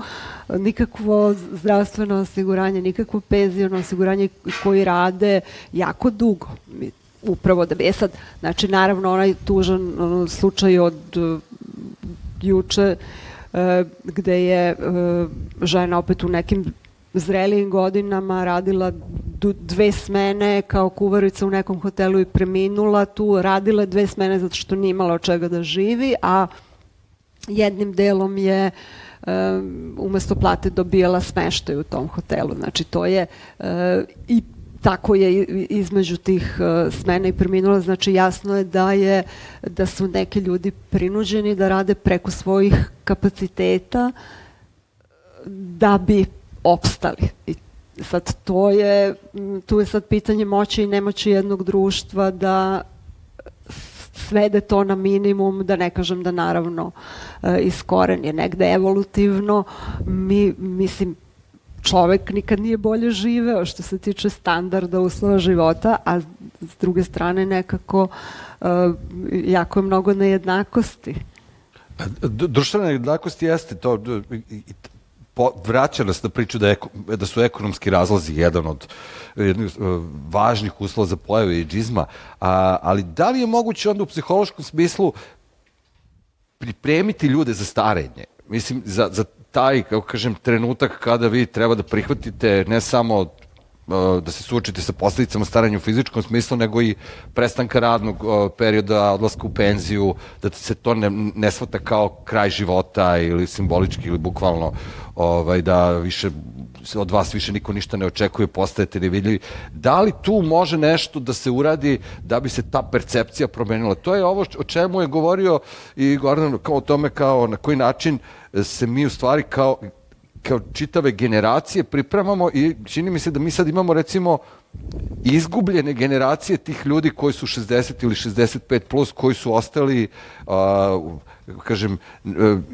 [SPEAKER 2] nikakvo zdravstveno osiguranje, nikakvo penzijno osiguranje koji rade jako dugo upravo da bi, e sad, znači naravno onaj tužan slučaj od uh, juče uh, gde je uh, žena opet u nekim zrelijim godinama radila dve smene kao kuvarica u nekom hotelu i preminula tu, radila dve smene zato što nije imala od čega da živi, a jednim delom je um, umesto plate dobijala smeštaj u tom hotelu. Znači to je uh, i tako je između tih uh, smena i preminula, znači jasno je da je da su neki ljudi prinuđeni da rade preko svojih kapaciteta da bi opstali. I sad to je, tu je sad pitanje moći i nemoći jednog društva da svede to na minimum, da ne kažem da naravno uh, iskoren je negde evolutivno. Mi, mislim, čovek nikad nije bolje živeo što se tiče standarda uslova života, a s druge strane nekako uh, jako je mnogo nejednakosti.
[SPEAKER 1] Društvena jednakost jeste to, po, vraća nas na priču da, eko, da su ekonomski razlozi jedan od jednih e, važnih uslova za pojave i džizma, a, ali da li je moguće onda u psihološkom smislu pripremiti ljude za starenje? Mislim, za, za taj, kako kažem, trenutak kada vi treba da prihvatite ne samo uh, da se suočite sa posledicama staranja u fizičkom smislu, nego i prestanka radnog uh, perioda, odlaska u penziju, da se to ne, ne shvata kao kraj života ili simbolički ili bukvalno ovaj, da više od vas više niko ništa ne očekuje, postajete nevidljivi. Da li tu može nešto da se uradi da bi se ta percepcija promenila? To je ovo o čemu je govorio i Gordon kao o tome kao na koji način se mi u stvari kao kao čitave generacije pripremamo i čini mi se da mi sad imamo recimo izgubljene generacije tih ljudi koji su 60 ili 65 plus, koji su ostali a, kažem, e,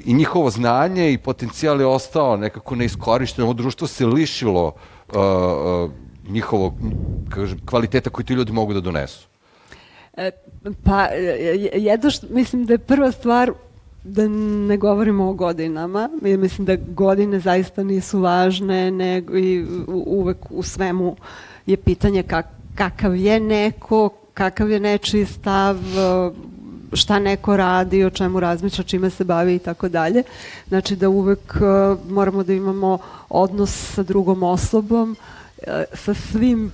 [SPEAKER 1] i njihovo znanje i potencijal je ostao nekako neiskorišteno. Ovo društvo se lišilo a, njihovog kažem, kvaliteta koji ti ljudi mogu da donesu.
[SPEAKER 2] Pa, jedno što, mislim da je prva stvar da ne govorimo o godinama, jer mislim da godine zaista nisu važne, nego i uvek u svemu je pitanje kak, kakav je neko, kakav je nečiji stav, šta neko radi, o čemu razmišlja, čime se bavi i tako dalje. Znači da uvek e, moramo da imamo odnos sa drugom osobom, e, sa svim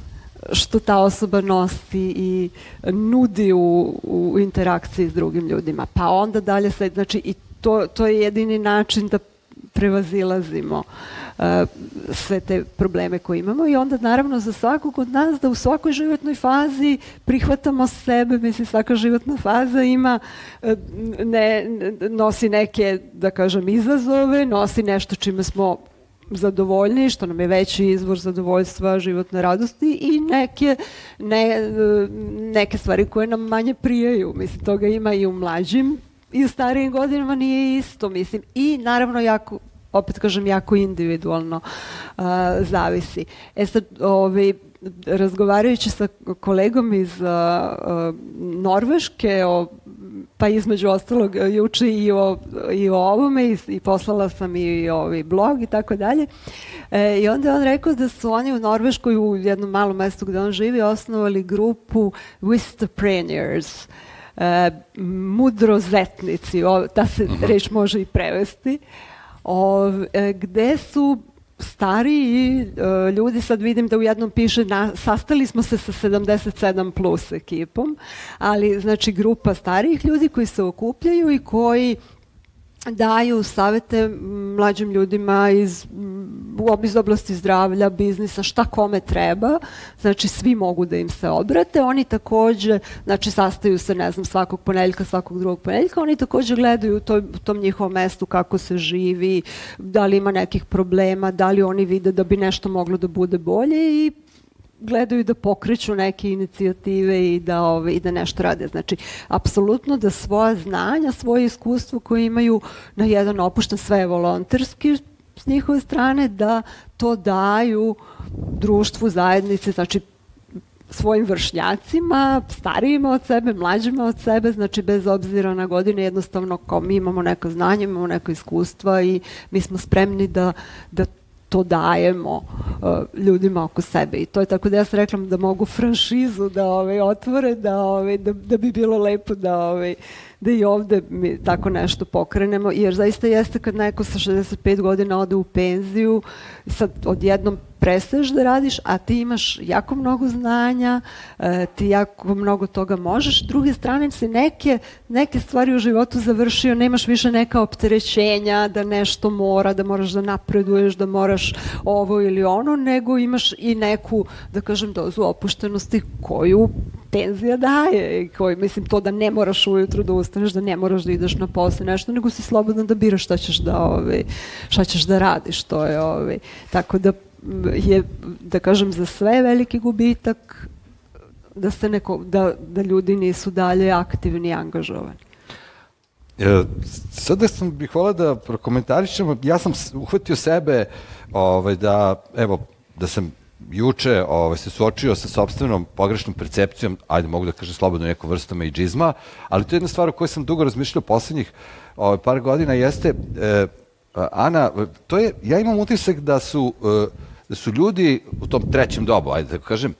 [SPEAKER 2] što ta osoba nosi i nudi u, u interakciji s drugim ljudima. Pa onda dalje sve, znači i to, to je jedini način da prevazilazimo uh, sve te probleme koje imamo i onda naravno za svakog od nas da u svakoj životnoj fazi prihvatamo sebe, mislim svaka životna faza ima uh, ne, nosi neke da kažem izazove, nosi nešto čime smo zadovoljni, što nam je veći izvor zadovoljstva, životne radosti i neke, ne, neke stvari koje nam manje prijaju. Mislim, toga ima i u mlađim i u starijim godinama nije isto, mislim. I naravno jako opet kažem, jako individualno uh, zavisi. E sad, ovaj, razgovarajući sa kolegom iz uh, Norveške o pa između ostalog juče i o, i o ovome i, i poslala sam i ovaj blog i tako dalje. E, I onda je on rekao da su oni u Norveškoj u jednom malom mestu gde on živi osnovali grupu Wistapreneurs. E, mudrozetnici, o, ta se reč može i prevesti, o, e, gde su stariji e, ljudi, sad vidim da u jednom piše na, sastali smo se sa 77 plus ekipom, ali znači grupa starijih ljudi koji se okupljaju i koji daju savete mlađim ljudima iz, iz oblasti zdravlja, biznisa, šta kome treba, znači svi mogu da im se obrate, oni takođe, znači sastaju se, ne znam, svakog ponedeljka, svakog drugog ponedeljka, oni takođe gledaju u, toj, u tom njihovom mestu kako se živi, da li ima nekih problema, da li oni vide da bi nešto moglo da bude bolje i gledaju da pokreću neke inicijative i da, ove, i da nešto rade. Znači, apsolutno da svoja znanja, svoje iskustvo koje imaju na jedan opušten, sve volonterski s njihove strane, da to daju društvu, zajednici, znači svojim vršnjacima, starijima od sebe, mlađima od sebe, znači bez obzira na godine, jednostavno kao mi imamo neko znanje, imamo neko iskustva i mi smo spremni da, da to dajemo uh, ljudima oko sebe. I to je tako da ja sam rekla da mogu franšizu da ovaj, otvore, da, ovaj, da, da bi bilo lepo da, ovaj, da i ovde mi tako nešto pokrenemo, jer zaista jeste kad neko sa 65 godina ode u penziju, sad odjednom prestaješ da radiš, a ti imaš jako mnogo znanja, e, ti jako mnogo toga možeš. S druge strane si neke, neke stvari u životu završio, nemaš više neka opterećenja da nešto mora, da moraš da napreduješ, da moraš ovo ili ono, nego imaš i neku, da kažem, dozu opuštenosti koju penzija daje koji, mislim, to da ne moraš ujutru da ustaneš, da ne moraš da ideš na posle nešto, nego si slobodan da biraš šta ćeš da, ovaj, šta ćeš da radiš, to je, ovaj, tako da je, da kažem, za sve veliki gubitak da se neko, da, da ljudi nisu dalje aktivni i angažovani.
[SPEAKER 1] E, sada sam bih volao da prokomentarišemo, ja sam uhvatio sebe ovaj, da, evo, da sam juče ovaj, se suočio sa sobstvenom pogrešnom percepcijom, ajde mogu da kažem slobodno neku vrstom ejdžizma, ali to je jedna stvar o kojoj sam dugo razmišljao poslednjih ovaj, par godina, jeste, e, Ana, to je, ja imam utisak da su, e, da su ljudi u tom trećem dobu, ajde da kažem,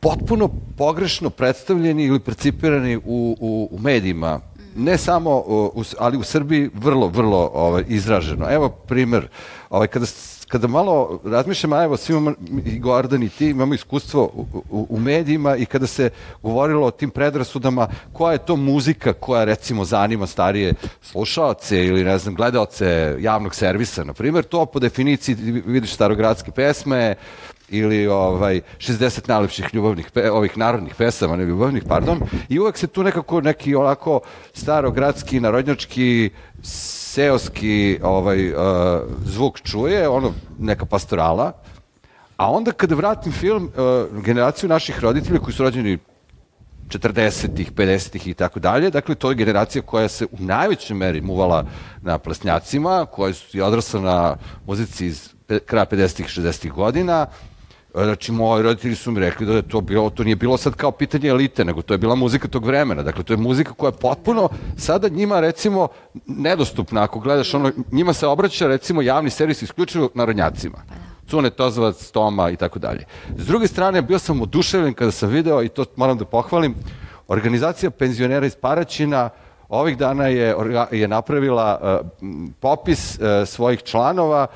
[SPEAKER 1] potpuno pogrešno predstavljeni ili percipirani u, u, u medijima, ne samo, u, ali u Srbiji vrlo, vrlo ovaj, izraženo. Evo primer, ovaj, kada kada malo razmišljam, a evo svi imamo, i Gordon i ti imamo iskustvo u, u, u medijima i kada se govorilo o tim predrasudama, koja je to muzika koja recimo zanima starije slušaoce ili ne znam, gledaoce javnog servisa, na primjer, to po definiciji vidiš starogradske pesme, ili ovaj 60 najlepših ljubavnih pe, ovih narodnih pesama, ne ljubavnih, pardon, i uvek se tu nekako neki onako starogradski, narodnjački seoski ovaj, uh, zvuk čuje, ono, neka pastorala, a onda kada vratim film, uh, generaciju naših roditelja koji su rođeni 40-ih, 50-ih i tako dalje. Dakle, to je generacija koja se u najvećoj meri muvala na plesnjacima, koja je odrasla na muzici iz kraja 50-ih, 60-ih godina, Znači, moji roditelji su mi rekli da je to bilo, to nije bilo sad kao pitanje elite, nego to je bila muzika tog vremena. Dakle, to je muzika koja je potpuno sada njima, recimo, nedostupna. Ako gledaš, ono, njima se obraća, recimo, javni servis isključivo narodnjacima. Cune Tozovac, Toma i tako dalje. S druge strane, bio sam oduševljen kada sam video, i to moram da pohvalim, organizacija penzionera iz Paraćina ovih dana je, je napravila uh, popis uh, svojih članova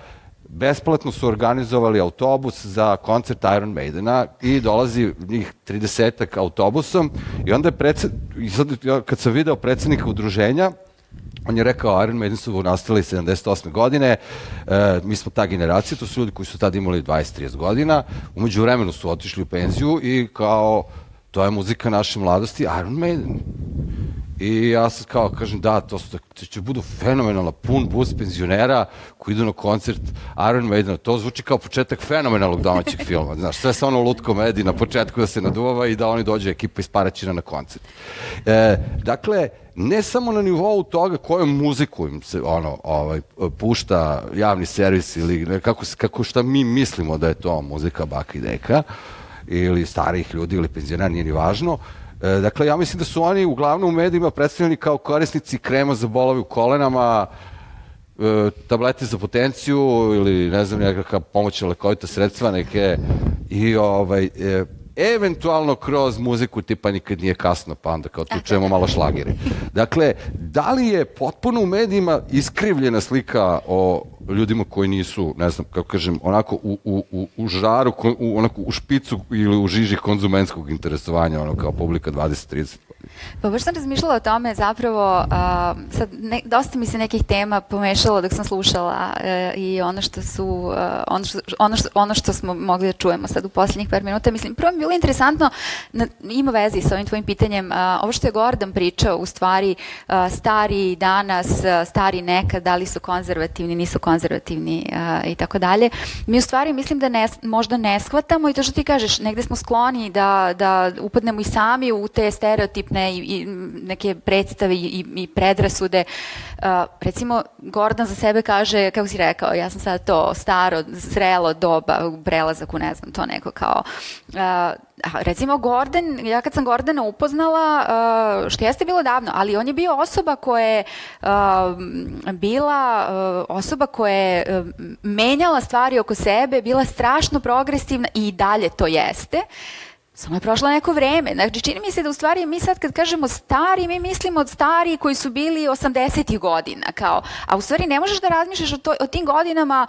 [SPEAKER 1] besplatno su organizovali autobus za koncert Iron Maidena i dolazi njih 30 autobusom i onda je predsed, kad sam video predsednika udruženja, on je rekao Iron Maiden su nastali 78. godine, e, mi smo ta generacija, to su ljudi koji su tada imali 20-30 godina, umeđu vremenu su otišli u penziju i kao, to je muzika naše mladosti, Iron Maiden. I ja sad kao kažem da, to, su, to će budu fenomenalna, pun bus penzionera koji idu na koncert Iron Maidena. To zvuči kao početak fenomenalnog domaćeg filma. Znaš, sve sa ono lutko medi na početku da se naduvava i da oni dođe ekipa iz Paraćina na koncert. E, dakle, ne samo na nivou toga kojom muziku im se ono ovaj pušta javni servis ili kako kako šta mi mislimo da je to muzika baka i deka ili starih ljudi ili penzionera nije ni važno E, dakle, ja mislim da su oni uglavnom u medijima predstavljeni kao korisnici krema za bolove u kolenama, e, tablete za potenciju ili ne znam nekakva pomoćna lekovita sredstva neke i ovaj e, eventualno kroz muziku tipa nikad nije kasno, pa onda kao tu čujemo malo šlagire. Dakle, da li je potpuno u medijima iskrivljena slika o ljudima koji nisu, ne znam, kako kažem, onako u, u, u, u žaru, u, onako u špicu ili u žiži konzumenskog interesovanja, ono kao publika 20-30
[SPEAKER 4] Pa baš sam razmišljala o tome zapravo, uh, sad ne, dosta mi se nekih tema pomešalo dok sam slušala uh, i ono što su, uh, ono, što, ono, što, ono što smo mogli da čujemo sad u poslednjih par minuta, mislim, prvo mi je bilo interesantno, na, ima vezi sa ovim tvojim pitanjem, uh, ovo što je Gordon pričao, u stvari uh, stari danas, uh, stari nekad, da li su konzervativni, nisu konzervativni uh, i tako dalje. Mi u stvari mislim da ne, možda ne shvatamo i to što ti kažeš, negde smo skloni da, da upadnemo i sami u te stereotipne i, i neke predstave i, i predrasude. Recimo, Gordon za sebe kaže, kako si rekao, ja sam sad to staro, zrelo doba, prelazak u ne znam, to neko kao... Recimo Gordon, ja kad sam Gordona upoznala, što jeste bilo davno, ali on je bio osoba koja je bila osoba koja je menjala stvari oko sebe, bila strašno progresivna i dalje to jeste. Samo je prošlo neko vreme. Znači, čini mi se da u stvari mi sad kad kažemo stari, mi mislimo od stari koji su bili 80. godina. Kao, a u stvari ne možeš da razmišljaš o, to, o tim godinama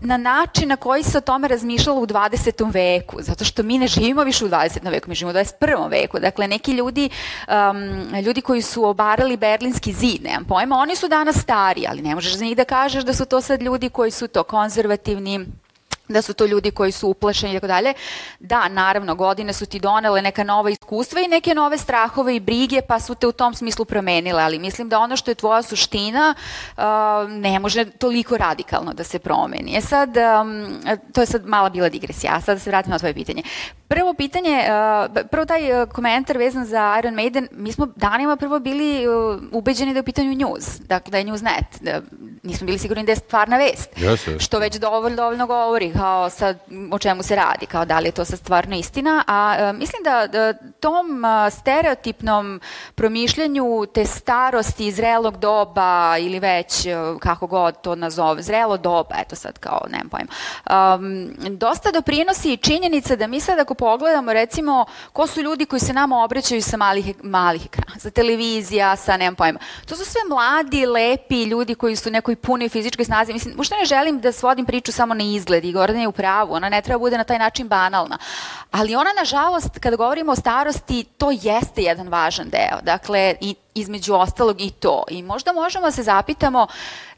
[SPEAKER 4] na način na koji se o tome razmišljalo u 20. veku, zato što mi ne živimo više u 20. veku, mi živimo u 21. veku. Dakle, neki ljudi, um, ljudi koji su obarali Berlinski zid, nemam pojma, oni su danas stari, ali ne možeš za njih da kažeš da su to sad ljudi koji su to konzervativni, da su to ljudi koji su uplašeni i tako dalje. Da, naravno, godine su ti donele neka nova iskustva i neke nove strahove i brige, pa su te u tom smislu promenile, ali mislim da ono što je tvoja suština uh, ne može toliko radikalno da se promeni. E sad, um, to je sad mala bila digresija, a sad da se vratimo na tvoje pitanje. Prvo pitanje, uh, prvo taj komentar vezan za Iron Maiden, mi smo danima prvo bili uh, ubeđeni da je u pitanju news, dakle da je Newsnet. Da, nismo bili sigurni da je stvarna vest.
[SPEAKER 1] Jeste.
[SPEAKER 4] Što već dovoljno, dovoljno govori kao sad o čemu se radi, kao da li je to sad stvarno istina, a e, mislim da, da tom stereotipnom promišljanju te starosti zrelog doba ili već e, kako god to nazove, zrelo doba, eto sad kao, nemam pojma, um, dosta doprinosi i činjenica da mi sad ako pogledamo recimo ko su ljudi koji se nama obraćaju sa malih, malih ekrana, sa televizija, sa nemam pojma. To su sve mladi, lepi ljudi koji su nekoj punoj fizičkoj snazi. Mislim, uopšte ne želim da svodim priču samo na izgled i Gordana je u pravu, ona ne treba bude na taj način banalna. Ali ona, nažalost, kada govorimo o starosti, to jeste jedan važan deo. Dakle, i između ostalog i to. I možda možemo da se zapitamo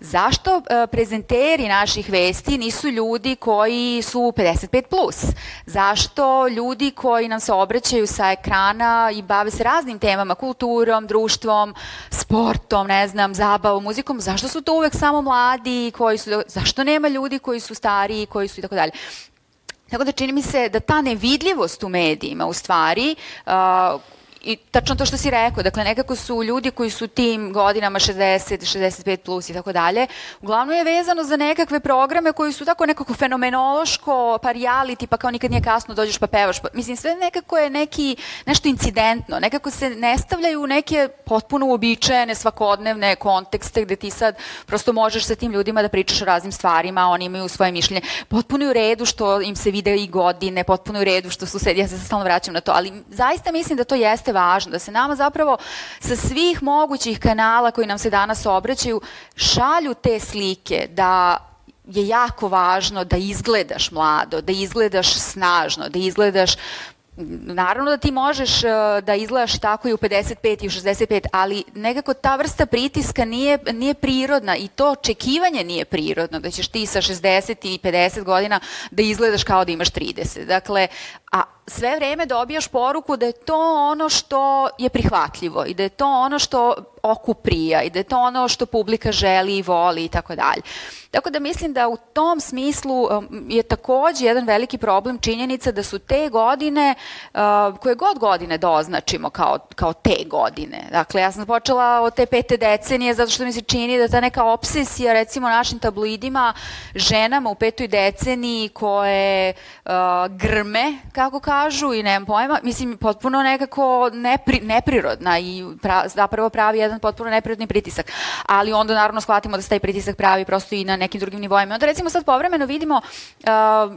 [SPEAKER 4] zašto e, prezenteri naših vesti nisu ljudi koji su 55+. Plus? Zašto ljudi koji nam se obraćaju sa ekrana i bave se raznim temama, kulturom, društvom, sportom, ne znam, zabavom, muzikom, zašto su to uvek samo mladi koji su, zašto nema ljudi koji su stariji, koji su i tako dalje. Tako da čini mi se da ta nevidljivost u medijima u stvari uh, i tačno to što si rekao, dakle nekako su ljudi koji su tim godinama 60, 65 plus i tako dalje, uglavnom je vezano za nekakve programe koji su tako nekako fenomenološko, pa reality, pa kao nikad nije kasno dođeš pa pevaš, pa, mislim sve nekako je neki, nešto incidentno, nekako se ne stavljaju neke potpuno uobičajene svakodnevne kontekste gde ti sad prosto možeš sa tim ljudima da pričaš o raznim stvarima, oni imaju svoje mišljenje, potpuno je u redu što im se vide i godine, potpuno je u redu što su se, ja se stalno vraćam na to, ali zaista mislim da to jeste važno, da se nama zapravo sa svih mogućih kanala koji nam se danas obraćaju šalju te slike da je jako važno da izgledaš mlado, da izgledaš snažno, da izgledaš Naravno da ti možeš uh, da izgledaš tako i u 55 i u 65, ali nekako ta vrsta pritiska nije, nije prirodna i to očekivanje nije prirodno, da ćeš ti sa 60 i 50 godina da izgledaš kao da imaš 30. Dakle, a sve vreme dobijaš poruku da je to ono što je prihvatljivo i da je to ono što oku prija i da je to ono što publika želi i voli i tako dalje. Tako da mislim da u tom smislu um, je takođe jedan veliki problem činjenica da su te godine, uh, koje god godine doznačimo kao, kao te godine. Dakle, ja sam počela od te pete decenije zato što mi se čini da ta neka obsesija recimo našim tabloidima ženama u petoj deceniji koje uh, grme, kako kažu, i nemam pojma, mislim, potpuno nekako nepri, neprirodna i pra, zapravo pravi jedan potpuno neprirodni pritisak. Ali onda naravno shvatimo da se taj pritisak pravi prosto i na nekim drugim nivoima. Onda recimo sad povremeno vidimo, uh,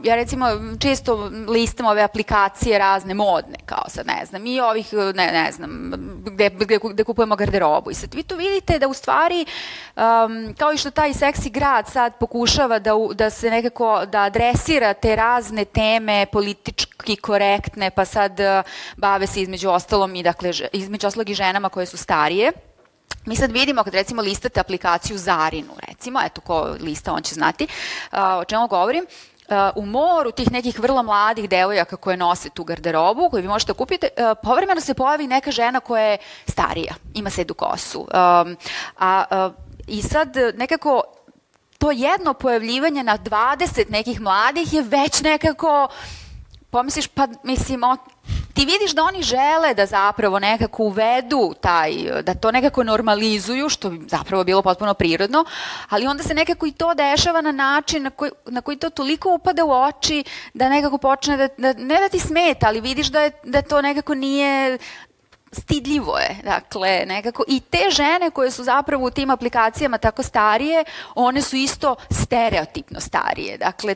[SPEAKER 4] ja recimo često listam ove aplikacije razne modne, kao sad ne znam, i ovih, ne, ne znam, gde, gde, gde kupujemo garderobu. I sad vi tu vidite da u stvari, um, kao i što taj seksi grad sad pokušava da, da se nekako, da adresira te razne teme politički korektne, pa sad uh, bave se između ostalom i dakle, između ostalog i ženama koje su starije, Mi sad vidimo kad recimo listate aplikaciju Zarinu, recimo, eto ko lista, on će znati uh, o čemu govorim, Uh, u moru tih nekih vrlo mladih devojaka koje nose tu garderobu, koju vi možete da kupiti, uh, povremeno se pojavi neka žena koja je starija, ima sedu kosu. Um, a, uh, I sad nekako to jedno pojavljivanje na 20 nekih mladih je već nekako pomisliš, pa mislim, o, ti vidiš da oni žele da zapravo nekako uvedu taj, da to nekako normalizuju, što bi zapravo bilo potpuno prirodno, ali onda se nekako i to dešava na način na koji, na koji to toliko upada u oči da nekako počne da, da ne da ti smeta, ali vidiš da, je, da to nekako nije stidljivo je, dakle, nekako, i te žene koje su zapravo u tim aplikacijama tako starije, one su isto stereotipno starije, dakle,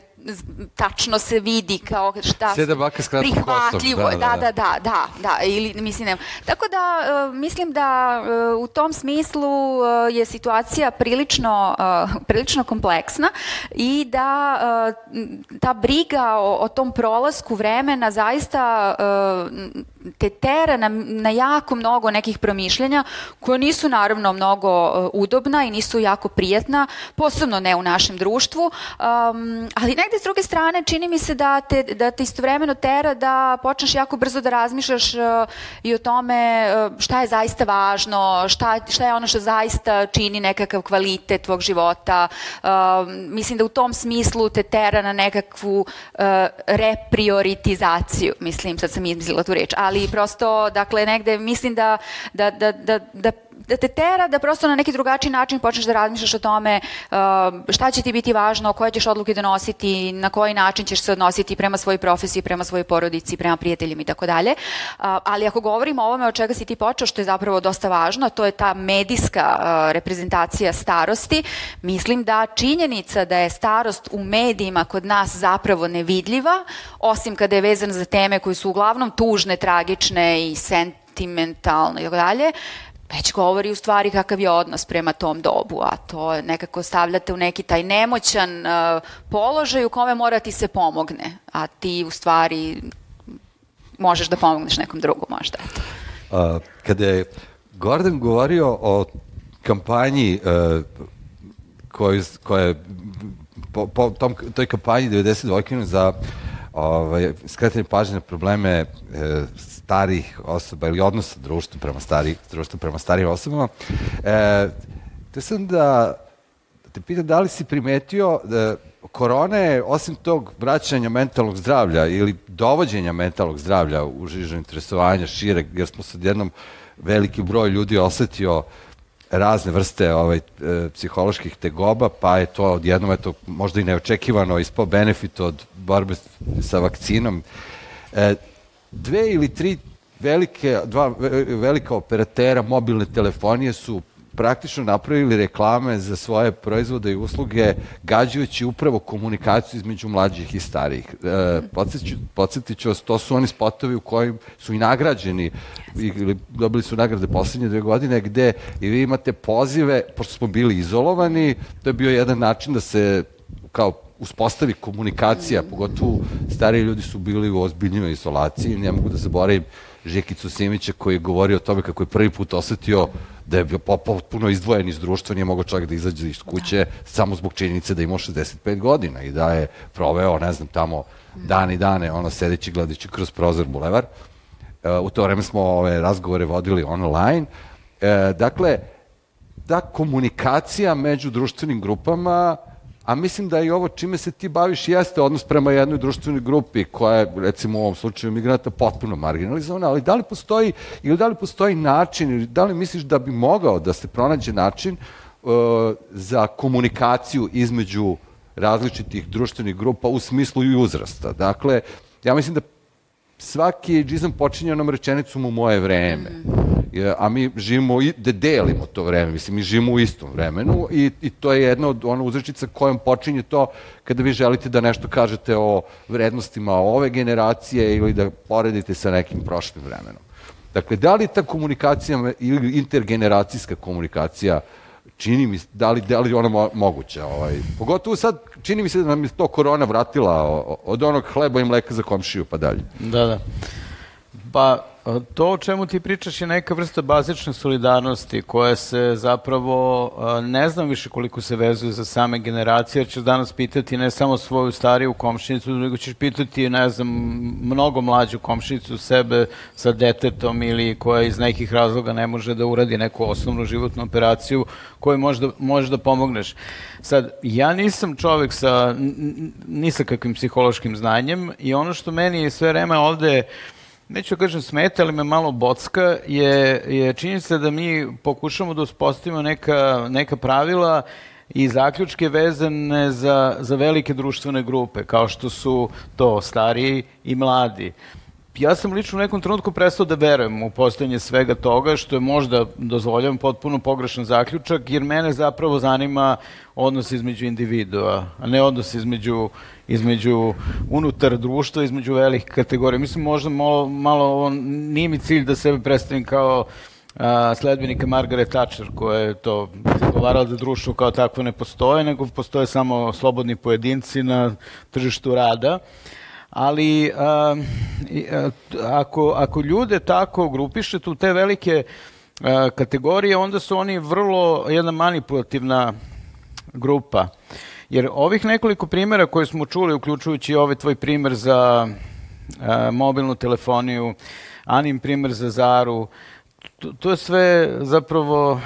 [SPEAKER 4] tačno se vidi kao šta
[SPEAKER 1] Sjeda baka s
[SPEAKER 4] prihvatljivo
[SPEAKER 1] kostom.
[SPEAKER 4] Da, da, da, da, da, da, ili mislim ne. Tako da uh, mislim da uh, u tom smislu uh, je situacija prilično prilično kompleksna i da ta briga o, o tom prolasku vremena zaista te tera na, na jako mnogo nekih promišljenja koje nisu naravno mnogo udobna i nisu jako prijatna, posebno ne u našem društvu, um, ali ne negde s druge strane čini mi se da te, da te istovremeno tera da počneš jako brzo da razmišljaš uh, i o tome uh, šta je zaista važno, šta, šta je ono što zaista čini nekakav kvalitet tvog života. Uh, mislim da u tom smislu te tera na nekakvu uh, reprioritizaciju, mislim, sad sam izmislila tu reč, ali prosto, dakle, negde mislim da, da, da, da, da da te tera da prosto na neki drugačiji način počneš da razmišljaš o tome uh, šta će ti biti važno, koje ćeš odluke donositi, na koji način ćeš se odnositi prema svojoj profesiji, prema svojoj porodici, prema prijateljima i tako dalje. Uh, ali ako govorimo o ovome od čega si ti počeo, što je zapravo dosta važno, to je ta medijska uh, reprezentacija starosti, mislim da činjenica da je starost u medijima kod nas zapravo nevidljiva, osim kada je vezana za teme koje su uglavnom tužne, tragične i sentimentalne i tako dalje, već govori u stvari kakav je odnos prema tom dobu, a to nekako stavljate u neki taj nemoćan uh, položaj u kome mora ti se pomogne, a ti u stvari možeš da pomogneš nekom drugom možda.
[SPEAKER 1] Uh, kada je Gordon govorio o kampanji uh, koja je po, po tom, toj kampanji 92 za ovaj, skretanje pažnje na probleme e, starih osoba ili odnosa društva prema starih, društva prema starijim osobama. E, te sam da, da te pitam da li si primetio da korona je, osim tog vraćanja mentalnog zdravlja ili dovođenja mentalnog zdravlja u žižu interesovanja šire, jer smo sad jednom veliki broj ljudi osetio razne vrste ovaj, e, psiholoških tegoba, pa je to odjednom eto, možda i neočekivano ispao benefit od borbe sa vakcinom. E, dve ili tri velike, dva velika operatera mobilne telefonije su praktično napravili reklame za svoje proizvode i usluge gađajući upravo komunikaciju između mlađih i starijih. E, podsjetit ću vas, to su oni spotovi u kojim su i nagrađeni ili dobili su nagrade poslednje dve godine gde i vi imate pozive, pošto smo bili izolovani, to je bio jedan način da se kao uspostavi komunikacija, pogotovo stariji ljudi su bili u ozbiljnjoj izolaciji, ne mogu da zaboravim Žekicu Simića koji je govorio o tome kako je prvi put osetio da je bio potpuno izdvojen iz društva, nije mogao čak da izađe iz kuće samo zbog činjenice da ima 65 godina i da je proveo, ne znam, tamo dan i dane, ono, sedeći gledajući kroz prozor bulevar. E, u to vreme smo ove razgovore vodili online. E, dakle, ta komunikacija među društvenim grupama a mislim da i ovo čime se ti baviš jeste odnos prema jednoj društvenoj grupi koja je, recimo u ovom slučaju migranta, potpuno marginalizovana, ali da li postoji, ili da li postoji način, ili da li misliš da bi mogao da se pronađe način uh, za komunikaciju između različitih društvenih grupa u smislu i uzrasta. Dakle, ja mislim da svaki džizam počinje onom rečenicom u moje vreme. A mi živimo, i, da delimo to vreme, mislim, mi živimo u istom vremenu i, i to je jedna od ona uzrečica kojom počinje to kada vi želite da nešto kažete o vrednostima ove generacije ili da poredite sa nekim prošlim vremenom. Dakle, da li ta komunikacija ili intergeneracijska komunikacija čini mi da li, da li ona mo, moguća. Ovaj. Pogotovo sad, čini mi se da nam je to korona vratila od onog hleba i mleka za komšiju pa dalje.
[SPEAKER 3] Da, da. Pa, To o čemu ti pričaš je neka vrsta bazične solidarnosti koja se zapravo, ne znam više koliko se vezuje za same generacije, jer ćeš danas pitati ne samo svoju stariju komšinicu, nego ćeš pitati, ne znam, mnogo mlađu komšinicu sebe sa detetom ili koja iz nekih razloga ne može da uradi neku osnovnu životnu operaciju koju možda, možeš da pomogneš. Sad, ja nisam čovek sa, ni kakvim psihološkim znanjem i ono što meni sve vreme ovde neću da kažem smeta, ali me malo bocka, je, je činjenica da mi pokušamo da uspostavimo neka, neka pravila i zaključke vezane za, za velike društvene grupe, kao što su to stariji i mladi. Ja sam lično u nekom trenutku prestao da verujem u postojanje svega toga, što je možda, dozvoljavam, potpuno pogrešan zaključak, jer mene zapravo zanima odnos između individua, a ne odnos između, između unutar društva, između velikih kategorija. Mislim, možda malo, malo on, nije mi cilj da sebe predstavim kao a, sledbenika Margaret Thatcher, koja je to zagovarala da društvo kao takvo ne postoje, nego postoje samo slobodni pojedinci na tržištu rada ali a, ako, ako ljude tako grupišete u te velike a, kategorije, onda su oni vrlo jedna manipulativna grupa. Jer ovih nekoliko primjera koje smo čuli, uključujući ovaj tvoj primer za a, mobilnu telefoniju, Anin primer za Zaru, to, to je sve zapravo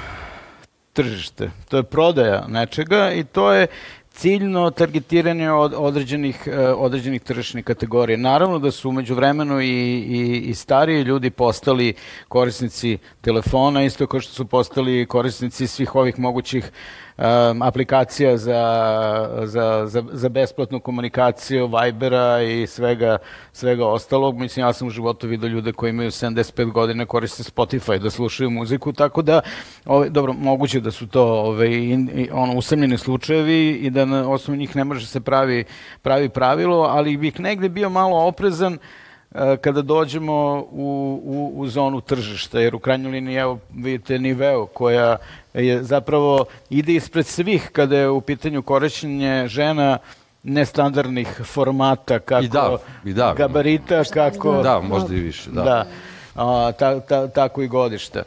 [SPEAKER 3] tržište. To je prodaja nečega i to je ciljno targetiranje od određenih, e, određenih tržišnih kategorija. Naravno da su umeđu vremenu i, i, i stariji ljudi postali korisnici telefona, isto kao što su postali korisnici svih ovih mogućih um, aplikacija za, za, za, za besplatnu komunikaciju, Vibera i svega, svega ostalog. Mislim, ja sam u životu vidio ljude koji imaju 75 godina koriste Spotify da slušaju muziku, tako da, ove, dobro, moguće da su to ove, in, in, ono, usamljeni slučajevi i da na osnovu njih ne može se pravi, pravi pravilo, ali bih negde bio malo oprezan e, kada dođemo u, u, u zonu tržišta, jer u krajnjoj liniji, evo, vidite Niveo, koja je zapravo ide ispred svih kada je u pitanju korišćenje žena nestandardnih formata, kako
[SPEAKER 1] I da, i da.
[SPEAKER 3] gabarita, kako...
[SPEAKER 1] Da, možda i više, da.
[SPEAKER 3] da a, ta, ta, tako i godišta.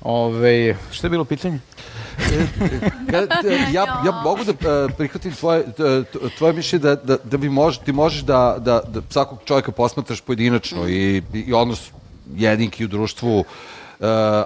[SPEAKER 3] Ove, šta je bilo pitanje?
[SPEAKER 1] ja, ja mogu da prihvatim tvoje, tvoje mišljenje da, da, da bi mož, ti možeš da, da, da svakog čovjeka posmatraš pojedinačno i, i odnos jedinki u društvu, uh,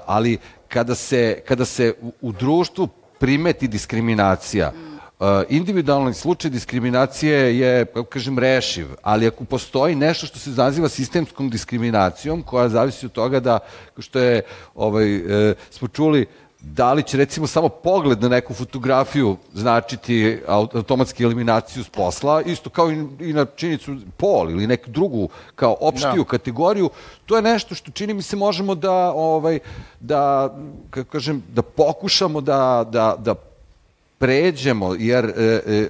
[SPEAKER 1] ali kada se, kada se u, društvu primeti diskriminacija, Uh, individualni slučaj diskriminacije je, kako kažem, rešiv, ali ako postoji nešto što se naziva sistemskom diskriminacijom, koja zavisi od toga da, što je, ovaj, e, smo čuli, da li će recimo samo pogled na neku fotografiju značiti automatski eliminaciju s posla, isto kao i, i na činjenicu pol ili neku drugu kao opštiju da. kategoriju, to je nešto što čini mi se možemo da ovaj da kako kažem da pokušamo da da da pređemo jer e, e,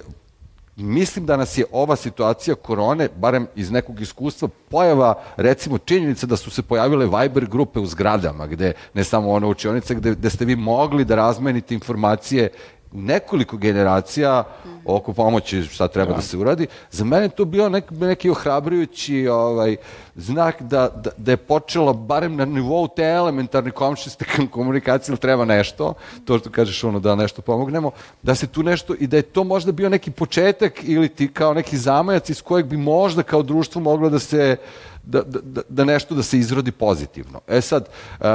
[SPEAKER 1] mislim da nas je ova situacija korone, barem iz nekog iskustva, pojava, recimo, činjenica da su se pojavile Viber grupe u zgradama, gde, ne samo ono učionice, gde, gde ste vi mogli da razmenite informacije nekoliko generacija oko pomoći šta treba da, da se uradi. Za mene to bio nek, neki ohrabrujući ovaj, znak da, da, da je počelo barem na nivou te elementarne komšiste komunikacije ili treba nešto, to što kažeš ono da nešto pomognemo, da se tu nešto i da je to možda bio neki početak ili ti kao neki zamajac iz kojeg bi možda kao društvo moglo da se da, da, da nešto da se izrodi pozitivno. E sad, uh,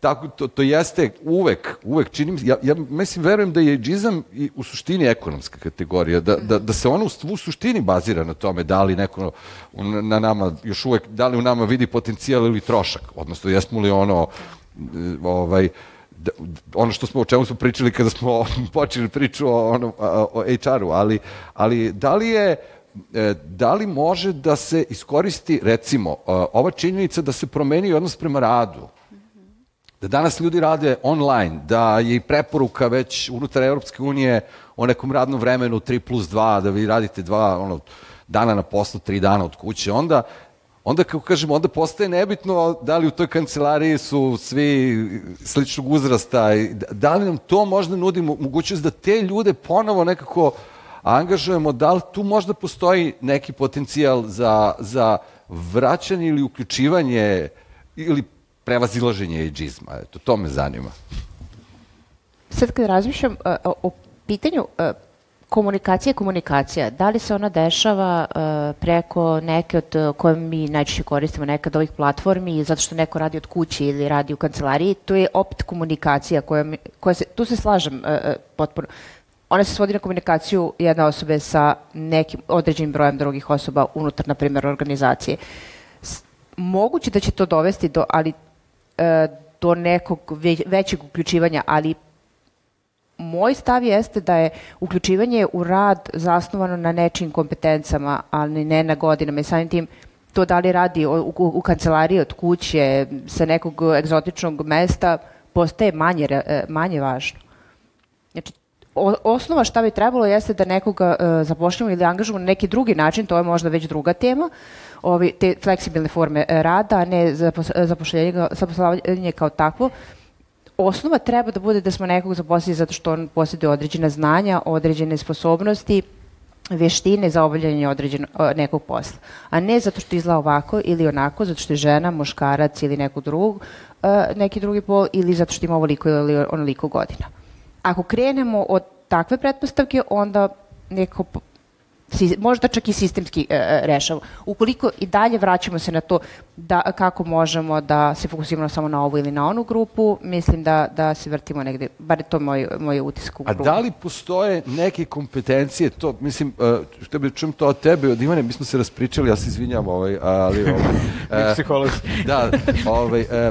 [SPEAKER 1] tako, to, to jeste uvek, uvek čini mi, ja, ja mislim, verujem da je džizam i u suštini ekonomska kategorija, da, da, da se ona u, u suštini bazira na tome da li neko na nama još uvek, da li u nama vidi potencijal ili trošak, odnosno jesmo li ono, ovaj, da, ono što smo o čemu smo pričali kada smo počeli priču o, ono, o HR-u, ali, ali da li je e, da li može da se iskoristi recimo ova činjenica da se promeni odnos prema radu da danas ljudi rade online, da je i preporuka već unutar Europske unije o nekom radnom vremenu 3 plus 2, da vi radite dva ono, dana na poslu, tri dana od kuće, onda onda kako kažemo, onda postaje nebitno da li u toj kancelariji su svi sličnog uzrasta, da li nam to možda nudi mogućnost da te ljude ponovo nekako angažujemo, da li tu možda postoji neki potencijal za, za vraćanje ili uključivanje ili prevazilaženje ejdžizma. Eto, to me zanima.
[SPEAKER 5] Sad kad razmišljam uh, o pitanju uh, komunikacija komunikacija, da li se ona dešava uh, preko neke od koje mi najčešće koristimo, nekad ovih platformi, zato što neko radi od kuće ili radi u kancelariji, to je opet komunikacija koja, mi, koja se, tu se slažem uh, potpuno. Ona se svodi na komunikaciju jedne osobe sa nekim određenim brojem drugih osoba unutar, na primjer, organizacije. Moguće da će to dovesti do, ali E, do nekog većeg uključivanja, ali moj stav jeste da je uključivanje u rad zasnovano na nečim kompetencama, ali ne na godinama i samim tim to da li radi u, u, kancelariji od kuće sa nekog egzotičnog mesta postaje manje, e, manje važno. Znači, osnova šta bi trebalo jeste da nekoga uh, zapošljamo ili angažujemo na neki drugi način, to je možda već druga tema, uh, ovi, te fleksibilne forme e, rada, a ne zapošljavanje kao takvo. Osnova treba da bude da smo nekog zaposlili zato što on posjeduje određena znanja, određene sposobnosti, veštine za obavljanje određenog nekog posla, a ne zato što izgleda ovako ili onako, zato što je žena, muškarac ili neko drug, e, neki drugi pol ili zato što ima ovoliko ili onoliko godina. Ako krenemo od takve pretpostavke, onda si, možda čak i sistemski e, e, rešava. Ukoliko i dalje vraćamo se na to da kako možemo da se fokusiramo samo na ovu ili na onu grupu, mislim da, da se vrtimo negde, bar je to moj, moj utisak u
[SPEAKER 1] A
[SPEAKER 5] krugu.
[SPEAKER 1] da li postoje neke kompetencije, to, mislim, uh, što bi čujem to od tebe, od Ivane, mi smo se raspričali, ja se izvinjam, ovaj, ali... Ovaj, e,
[SPEAKER 3] Psiholog.
[SPEAKER 1] da, ovaj, e,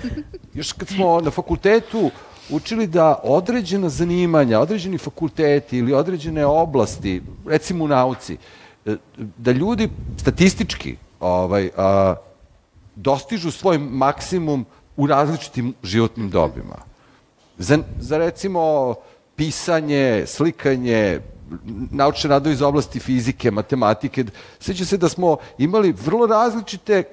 [SPEAKER 1] još kad smo na fakultetu učili da određena zanimanja, određeni fakulteti ili određene oblasti, recimo u nauci, e, da ljudi statistički ovaj, a, dostižu svoj maksimum u različitim životnim dobima. Za, za recimo pisanje, slikanje, naučne radovi iz oblasti fizike, matematike. Seća se da smo imali vrlo različite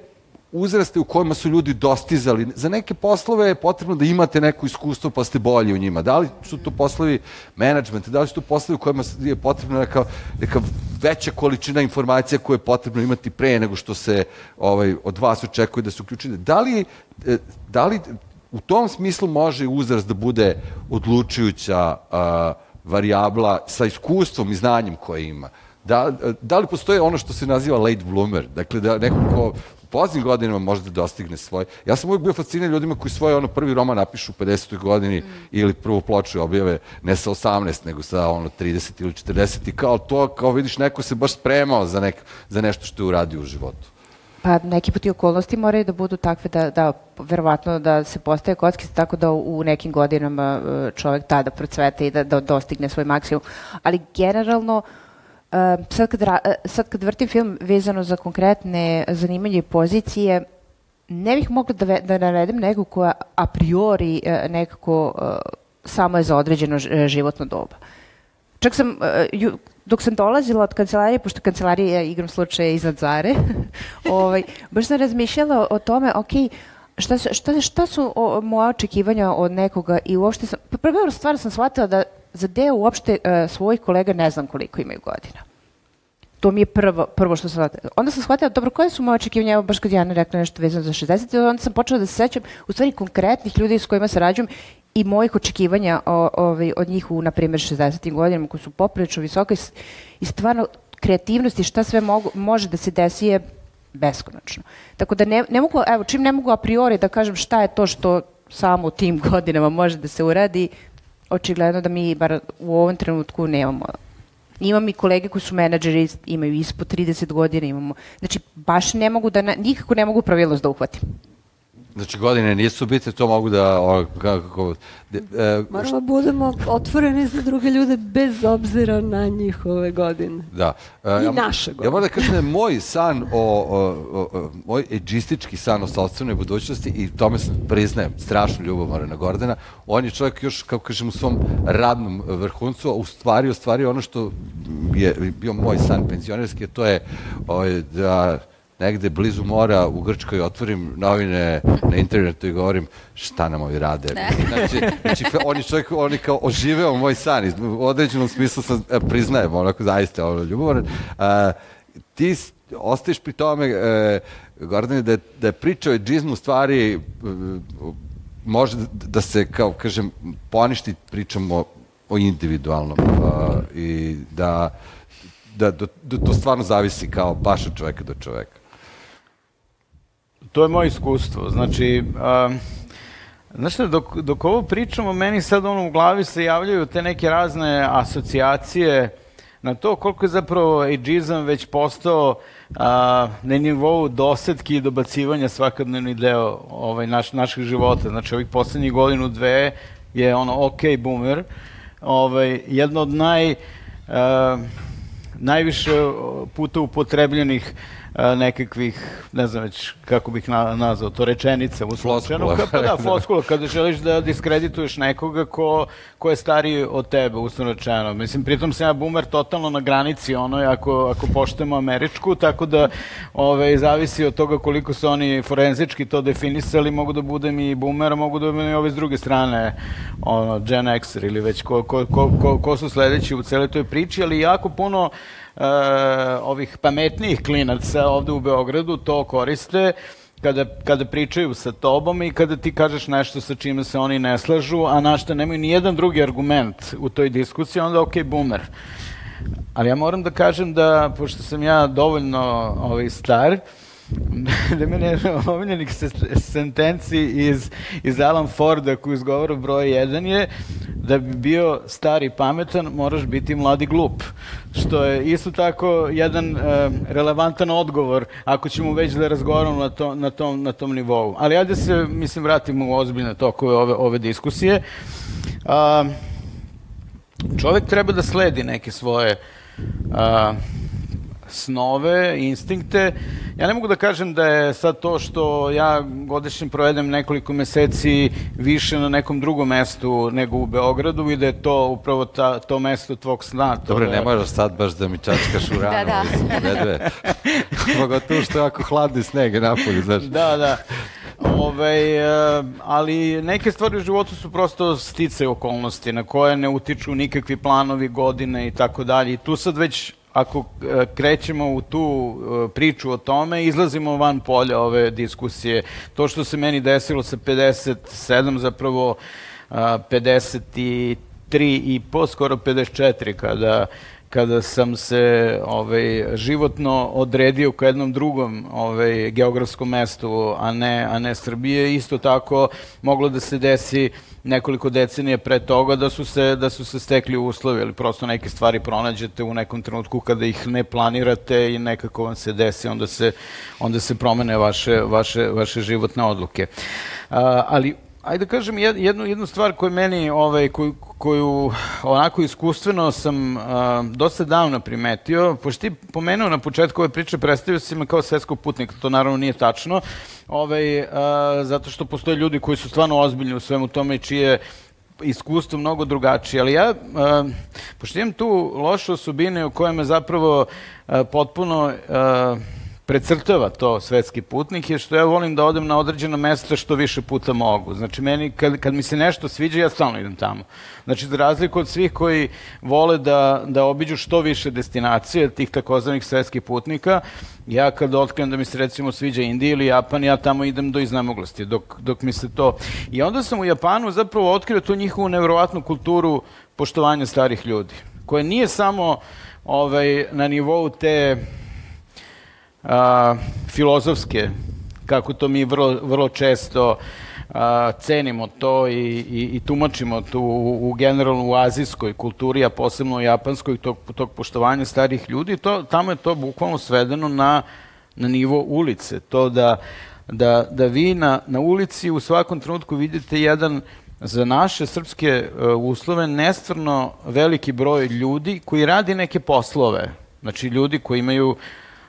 [SPEAKER 1] uzraste u kojima su ljudi dostizali. Za neke poslove je potrebno da imate neko iskustvo pa ste bolji u njima. Da li su to poslovi menadžmenta, da li su to poslovi u kojima je potrebna neka, neka veća količina informacija koje je potrebno imati pre nego što se ovaj, od vas očekuje da se uključite. Da li, e, da li u tom smislu može uzrast da bude odlučujuća a, varijabla sa iskustvom i znanjem koje ima. Da, da li postoje ono što se naziva late bloomer? Dakle, da neko ko poznim godinama može da dostigne svoj... Ja sam uvijek bio fasciniran ljudima koji svoj ono prvi roman napišu u 50. godini ili prvu ploču objave ne sa 18, nego sa ono 30 ili 40 i kao to, kao vidiš, neko se baš spremao za, nek, za nešto što je uradio u životu.
[SPEAKER 5] Pa neki put i okolnosti moraju da budu takve da, da verovatno da se postaje kockica tako da u nekim godinama e, čovek tada procvete i da, da dostigne svoj maksimum. Ali generalno, e, sad kad, e, sad kad vrtim film vezano za konkretne zanimanje i pozicije, ne bih mogla da, ve- da navedem nekog koja a priori e, nekako e, samo je za određeno životno doba. Čak sam, dok sam dolazila od kancelarije, pošto kancelarija je igram slučaja iznad Zare, ovaj, baš sam razmišljala o tome, ok, šta, šta, šta su o, moja očekivanja od nekoga i uopšte sam, pa prva stvar sam shvatila da za deo uopšte e, svojih kolega ne znam koliko imaju godina. To mi je prvo, prvo što sam shvatila. Onda sam shvatila, dobro, koje su moje očekivanja, evo baš kad Jana rekla nešto vezano za 60, i onda sam počela da se sećam u stvari konkretnih ljudi s kojima sarađujem i mojih očekivanja o, ovaj, od njih u, na primjer, 60. godinama koji su poprilično visoke i i stvarno kreativnost i šta sve mogu, može da se desi je beskonačno. Tako da ne, ne mogu, evo, čim ne mogu a priori da kažem šta je to što samo u tim godinama može da se uradi, očigledno da mi bar u ovom trenutku nemamo Imam i kolege koji su menadžeri, imaju ispod 30 godina, imamo, znači baš ne mogu da, na, nikako ne mogu pravilnost da uhvatim.
[SPEAKER 1] Znači, godine nisu bitne, to mogu da... O, kako, de, e,
[SPEAKER 2] Moramo da budemo otvoreni za druge ljude bez obzira na njihove godine.
[SPEAKER 1] Da. E,
[SPEAKER 2] I
[SPEAKER 1] ja,
[SPEAKER 2] naše
[SPEAKER 1] Ja
[SPEAKER 2] godine.
[SPEAKER 1] moram da kažem da je moj san o, o, o, o moj edžistički san o sobstvenoj budućnosti i tome sam priznajem strašnu ljubav na Gordana. On je čovjek još, kako kažem, u svom radnom vrhuncu, a u stvari ostvario ono što je bio moj san penzionerski, to je ovaj, da negde blizu mora u Grčkoj otvorim novine na internetu i govorim šta nam ovi rade. Znači, znači on je čovjek, on je kao oživeo moj san. U određenom smislu sam, e, priznajem, onako zaista ono, ljubomoran. A, ti ostaješ pri tome, e, Gordane, da, da je priča o edžizmu u stvari e, može da, se, kao kažem, poništi pričamo o individualnom a, i da, da, da, da to stvarno zavisi kao baš od čoveka do čoveka.
[SPEAKER 3] To je moje iskustvo. Znači, a, znaš šta, dok, dok ovo pričamo, meni sad ono u glavi se javljaju te neke razne asocijacije na to koliko je zapravo ageizam već postao a, na nivou dosetki i dobacivanja svakodnevni deo ovaj, naš, naših života. Znači, ovih poslednjih godinu, dve je ono ok boomer. Ovaj, jedno od naj... a, najviše puta upotrebljenih nekakvih, ne znam već kako bih na, nazvao to, rečenica u.
[SPEAKER 1] Floskula.
[SPEAKER 3] Pa da, floskula, kada želiš da diskredituješ nekoga ko, ko je stariji od tebe, uslovno rečeno. Mislim, pritom sam ja boomer totalno na granici, ono, ako, ako poštujemo američku, tako da ove, zavisi od toga koliko su oni forenzički to definisali, mogu da budem i boomer, mogu da budem i ove s druge strane, ono, Gen Xer ili već ko, ko, ko, ko, ko su sledeći u celoj toj priči, ali jako puno e, ovih pametnijih klinaca ovde u Beogradu to koriste kada, kada pričaju sa tobom i kada ti kažeš nešto sa čime se oni ne slažu, a na što nemaju ni jedan drugi argument u toj diskusiji, onda ok, boomer. ali ja moram da kažem da, pošto sam ja dovoljno ovaj, star, da mi ne omiljenih sentenci iz, iz Alan Forda koji izgovara broj 1 je da bi bio star i pametan moraš biti mladi glup. Što je isto tako jedan e, relevantan odgovor ako ćemo već da razgovaramo na, to, na, tom, na tom nivou. Ali ajde se, mislim, vratimo u ozbiljne tokove ove, ove diskusije. A, čovek treba da sledi neke svoje a, snove, instinkte. Ja ne mogu da kažem da je sad to što ja godišnje provedem nekoliko meseci više na nekom drugom mestu nego u Beogradu i da je to upravo ta, to mesto tvog sna.
[SPEAKER 1] Dobro,
[SPEAKER 3] da...
[SPEAKER 1] ne možeš sad baš da mi čačkaš u ranu,
[SPEAKER 4] Da, da.
[SPEAKER 1] mislim. Pogotovo što je jako hladni sneg je napolju, znaš.
[SPEAKER 3] Da, da. Ove, e, ali neke stvari u životu su prosto stice okolnosti na koje ne utiču nikakvi planovi, godine i tako dalje. I tu sad već ako e, krećemo u tu e, priču o tome, izlazimo van polja ove diskusije. To što se meni desilo sa 57, zapravo a, 53 i po, skoro 54, kada kada sam se ovaj, životno odredio ka jednom drugom ovaj, geografskom mestu, a ne, a ne Srbije, isto tako moglo da se desi nekoliko decenija pre toga da su se, da su se stekli uslovi, ili prosto neke stvari pronađete u nekom trenutku kada ih ne planirate i nekako vam se desi, onda se, onda se promene vaše, vaše, vaše životne odluke. A, ali ajde da kažem jed- jednu, jednu stvar koju meni, ovaj, koju, koju onako iskustveno sam a, dosta davno primetio, pošto ti pomenuo na početku ove priče, predstavio si me kao svetskog putnika, to naravno nije tačno, ovaj, a, zato što postoje ljudi koji su stvarno ozbiljni u svemu tome i čije iskustvo mnogo drugačije, ali ja, a, pošto imam tu loše osobine u kojima zapravo a, potpuno a, precrtava to svetski putnik je što ja volim da odem na određena mesta što više puta mogu. Znači, meni, kad, kad mi se nešto sviđa, ja stalno idem tamo. Znači, za razliku od svih koji vole da, da obiđu što više destinacije, tih takozvanih svetskih putnika, ja kad otkrijem da mi se recimo sviđa Indija ili Japan, ja tamo idem do iznemoglosti, dok, dok mi se to... I onda sam u Japanu zapravo otkrio tu njihovu nevjerovatnu kulturu poštovanja starih ljudi, koja nije samo ovaj, na nivou te a, filozofske, kako to mi vrlo, vrlo često a, cenimo to i, i, i tumačimo tu u, u generalno u azijskoj kulturi, a posebno u japanskoj, tog, tog poštovanja starih ljudi, to, tamo je to bukvalno svedeno na, na nivo ulice. To da, da, da vi na, na ulici u svakom trenutku vidite jedan za naše srpske uh, uslove nestvarno veliki broj ljudi koji radi neke poslove. Znači ljudi koji imaju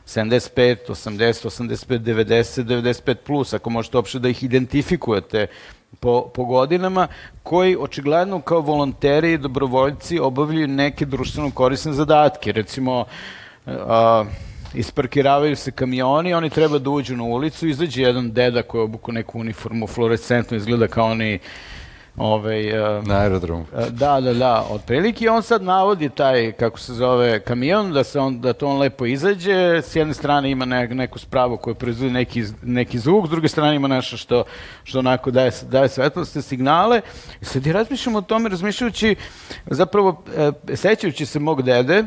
[SPEAKER 3] 75, 80, 85, 90, 95 plus, ako možete uopšte da ih identifikujete po, po godinama, koji očigledno kao volonteri i dobrovoljci obavljaju neke društveno korisne zadatke. Recimo, a, isparkiravaju se kamioni, oni treba da uđu na ulicu, izađe jedan deda koji obuku neku uniformu, fluorescentno izgleda kao oni ovaj, a,
[SPEAKER 1] Na aerodromu.
[SPEAKER 3] E, Da, da, da, otprilike on sad navodi taj, kako se zove, kamion, da, se on, da to on lepo izađe, s jedne strane ima ne, neku spravu koja proizvodi neki, neki zvuk, s druge strane ima nešto što, što onako daje, daje svetlosti, signale. I sad i razmišljam o tome, razmišljajući, zapravo, e, sećajući se mog dede,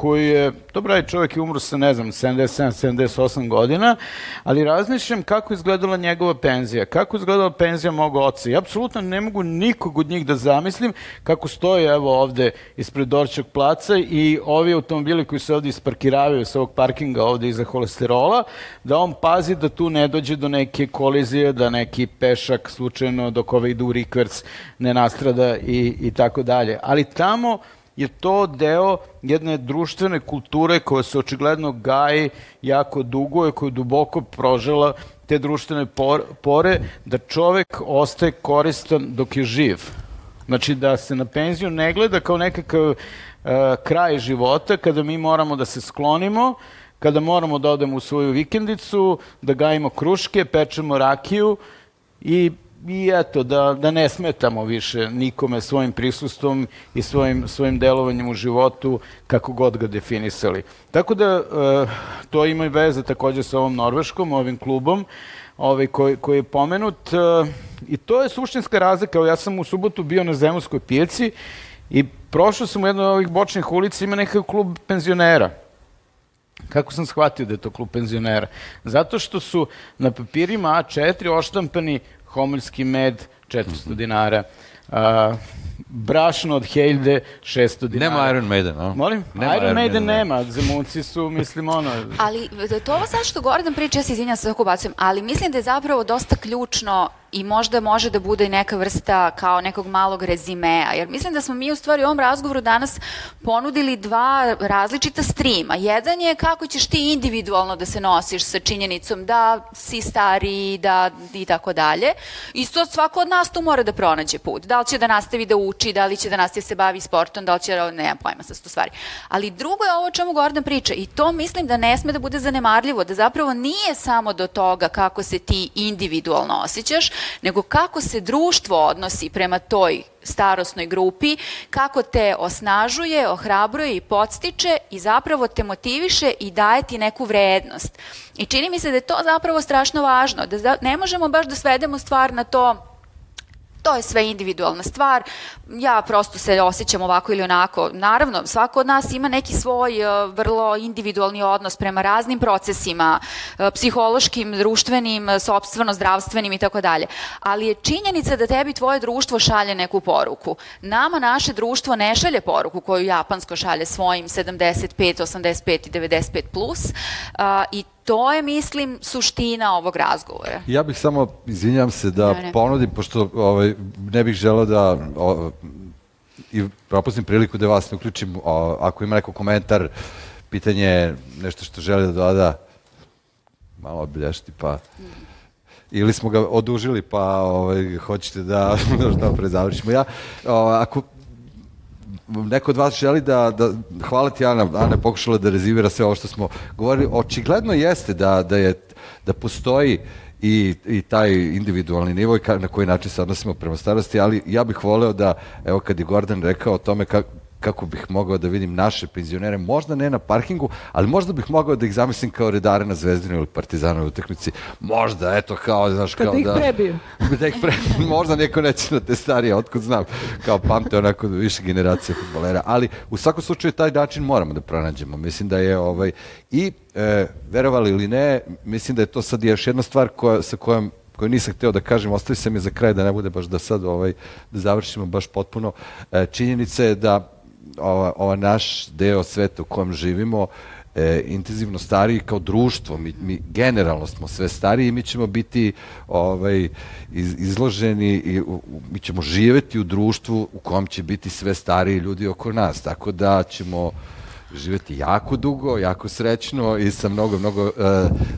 [SPEAKER 3] koji je, dobro je čovjek je umro sa, ne znam, 77, 78 godina, ali razmišljam kako izgledala njegova penzija, kako je izgledala penzija mog oca. I apsolutno ne mogu nikog od njih da zamislim kako stoji evo ovde ispred Dorčog placa i ovi automobili koji se ovde isparkiravaju sa ovog parkinga ovde iza holesterola, da on pazi da tu ne dođe do neke kolizije, da neki pešak slučajno dok ove idu u rikverc ne nastrada i, i tako dalje. Ali tamo je to deo jedne društvene kulture koja se očigledno gaji jako dugo i koja je duboko prožela te društvene por- pore, da čovek ostaje koristan dok je živ. Znači da se na penziju ne gleda kao nekakav uh, kraj života kada mi moramo da se sklonimo, kada moramo da odemo u svoju vikendicu, da gajimo kruške, pečemo rakiju i i eto, da, da ne smetamo više nikome svojim prisustvom i svojim, svojim delovanjem u životu, kako god ga definisali. Tako da, e, to ima i veze takođe sa ovom Norveškom, ovim klubom, ovaj, koji, koji je pomenut. E, I to je suštinska razlika. Ja sam u subotu bio na Zemunskoj pijaci I prošao sam u jednoj od ovih bočnih ulica, ima nekakav klub penzionera. Kako sam shvatio da je to klub penzionera? Zato što su na papirima A4 oštampani homoljski med 400 dinara, a, brašno od Hejde 600 dinara.
[SPEAKER 6] Nema Iron Maiden, a?
[SPEAKER 3] Molim?
[SPEAKER 6] Nema
[SPEAKER 3] Iron, Maiden
[SPEAKER 6] ne.
[SPEAKER 3] nema, zemunci su, mislim, ono...
[SPEAKER 4] Ali to ovo sad što Gordon priča, ja se izvinjam se ako bacujem, ali mislim da je zapravo dosta ključno i možda može da bude i neka vrsta kao nekog malog rezimea, jer mislim da smo mi u stvari u ovom razgovoru danas ponudili dva različita streama. Jedan je kako ćeš ti individualno da se nosiš sa činjenicom da si stariji, da i tako dalje. Isto svako od nas tu mora da pronađe put. Da li će da nastavi da uči, da li će da nastavi da se bavi sportom, da li će, da- nema pojma sa sto stvari. Ali drugo je ovo o čemu Gordon priča i to mislim da ne sme da bude zanemarljivo, da zapravo nije samo do toga kako se ti individualno osjećaš, nego kako se društvo odnosi prema toj starosnoj grupi, kako te osnažuje, ohrabruje i podstiče i zapravo te motiviše i daje ti neku vrednost. I čini mi se da je to zapravo strašno važno, da ne možemo baš da svedemo stvar na to to je sve individualna stvar. Ja prosto se osjećam ovako ili onako. Naravno, svako od nas ima neki svoj uh, vrlo individualni odnos prema raznim procesima, uh, psihološkim, društvenim, sobstveno, zdravstvenim i tako dalje. Ali je činjenica da tebi tvoje društvo šalje neku poruku. Nama naše društvo ne šalje poruku koju japansko šalje svojim 75, 85 i 95 plus i to je, mislim, suština ovog razgovora.
[SPEAKER 1] Ja bih samo, izvinjam se, da
[SPEAKER 4] Ne, ne.
[SPEAKER 1] ponudim, pošto ovaj, ne bih želeo da o, i propustim priliku da vas ne uključim, o, ako ima neko komentar, pitanje, nešto što želi da doda, malo obilješiti, pa... Ili smo ga odužili, pa ovaj, hoćete da, da pre završimo. Ja, o, ako neko od vas želi da, da hvala ti Ana, Ana je pokušala da rezivira sve ovo što smo govorili, očigledno jeste da, da je da postoji i, i taj individualni nivo i ka, na koji način se odnosimo prema starosti, ali ja bih voleo da, evo kad je Gordon rekao o tome kako kako bih mogao da vidim naše penzionere, možda ne na parkingu, ali možda bih mogao da ih zamislim kao redare na Zvezdinoj ili Partizanovoj utakmici. Možda, eto, kao, znaš,
[SPEAKER 2] Kad
[SPEAKER 1] kao
[SPEAKER 2] ih
[SPEAKER 1] da...
[SPEAKER 2] prebiju.
[SPEAKER 1] da ih pre... možda neko neće na te starije, otkud znam, kao pamte onako više generacije futbolera, ali u svakom slučaju taj način moramo da pronađemo. Mislim da je ovaj i e, verovali ili ne, mislim da je to sad još jedna stvar koja, sa kojom koju nisam hteo da kažem, ostavi se mi za kraj da ne bude baš da sad ovaj, da završimo baš potpuno. E, činjenica je da ova, ova naš deo sveta u kojem živimo e, intenzivno stariji kao društvo, mi, mi generalno smo sve stariji i mi ćemo biti ovaj, iz, izloženi i u, mi ćemo živeti u društvu u kom će biti sve stariji ljudi oko nas, tako da ćemo živeti jako dugo, jako srećno i sa mnogo, mnogo e,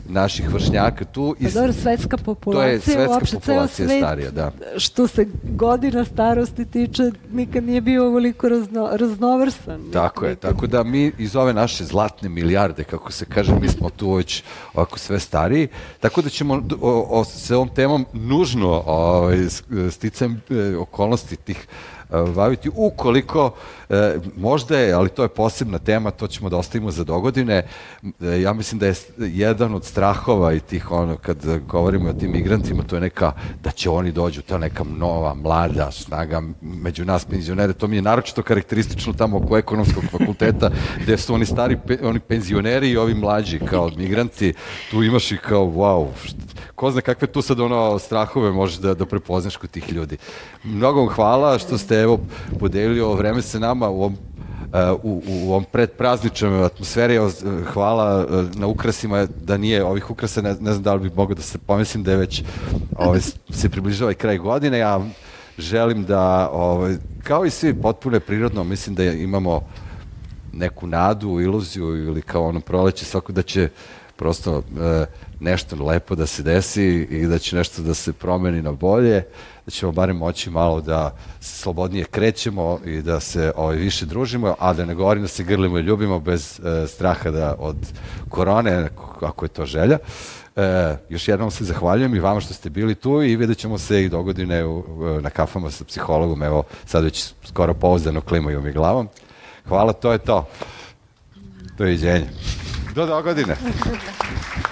[SPEAKER 1] naših vršnjaka tu. I
[SPEAKER 2] Pa dobro, svetska populacija,
[SPEAKER 1] svetska
[SPEAKER 2] uopšte ceo
[SPEAKER 1] populacija
[SPEAKER 2] svet,
[SPEAKER 1] starija, da.
[SPEAKER 2] što se godina starosti tiče, nikad nije bio ovoliko razno, raznovrsan.
[SPEAKER 1] Tako je,
[SPEAKER 2] Nikad.
[SPEAKER 1] tako da mi iz ove naše zlatne milijarde, kako se kaže, mi smo tu već ovako sve stariji, tako da ćemo o, o, se ovom temom nužno ovaj, s- sticajem e, okolnosti tih baviti, ukoliko e, možda je, ali to je posebna tema, to ćemo da ostavimo za dogodine. E, ja mislim da je jedan od strahova i tih ono, kad govorimo o tim migrantima, to je neka, da će oni dođu, ta neka nova, mlada snaga među nas penzionere, to mi je naročito karakteristično tamo oko ekonomskog fakulteta, gde su oni stari, oni penzioneri i ovi mlađi kao migranti, tu imaš i kao, wow, ko zna kakve tu sad ono strahove možeš da, da prepoznaš kod tih ljudi. Mnogo vam hvala što ste evo podelili ovo vreme sa nama u ovom Uh, u, u ovom predprazničnoj atmosferi, hvala uh, na ukrasima, da nije ovih ukrasa, ne, ne znam da li bi mogao da se pomislim da je već ovaj, se približava i kraj godine, ja želim da, ovaj, kao i svi, potpuno je prirodno, mislim da imamo neku nadu, iluziju ili kao ono proleće svako da će prosto e, nešto lepo da se desi i da će nešto da se promeni na bolje, da ćemo barem moći malo da se slobodnije krećemo i da se ovaj, više družimo, a da ne govorim da se grlimo i ljubimo bez e, straha da od korone, ako je to želja. E, još jednom se zahvaljujem i vama što ste bili tu i vidjet ćemo se i dogodine u, u- na kafama sa psihologom, evo sad već skoro pouzdano klimaju mi glavom. Hvala, to je to. Doviđenja. Do dogodine.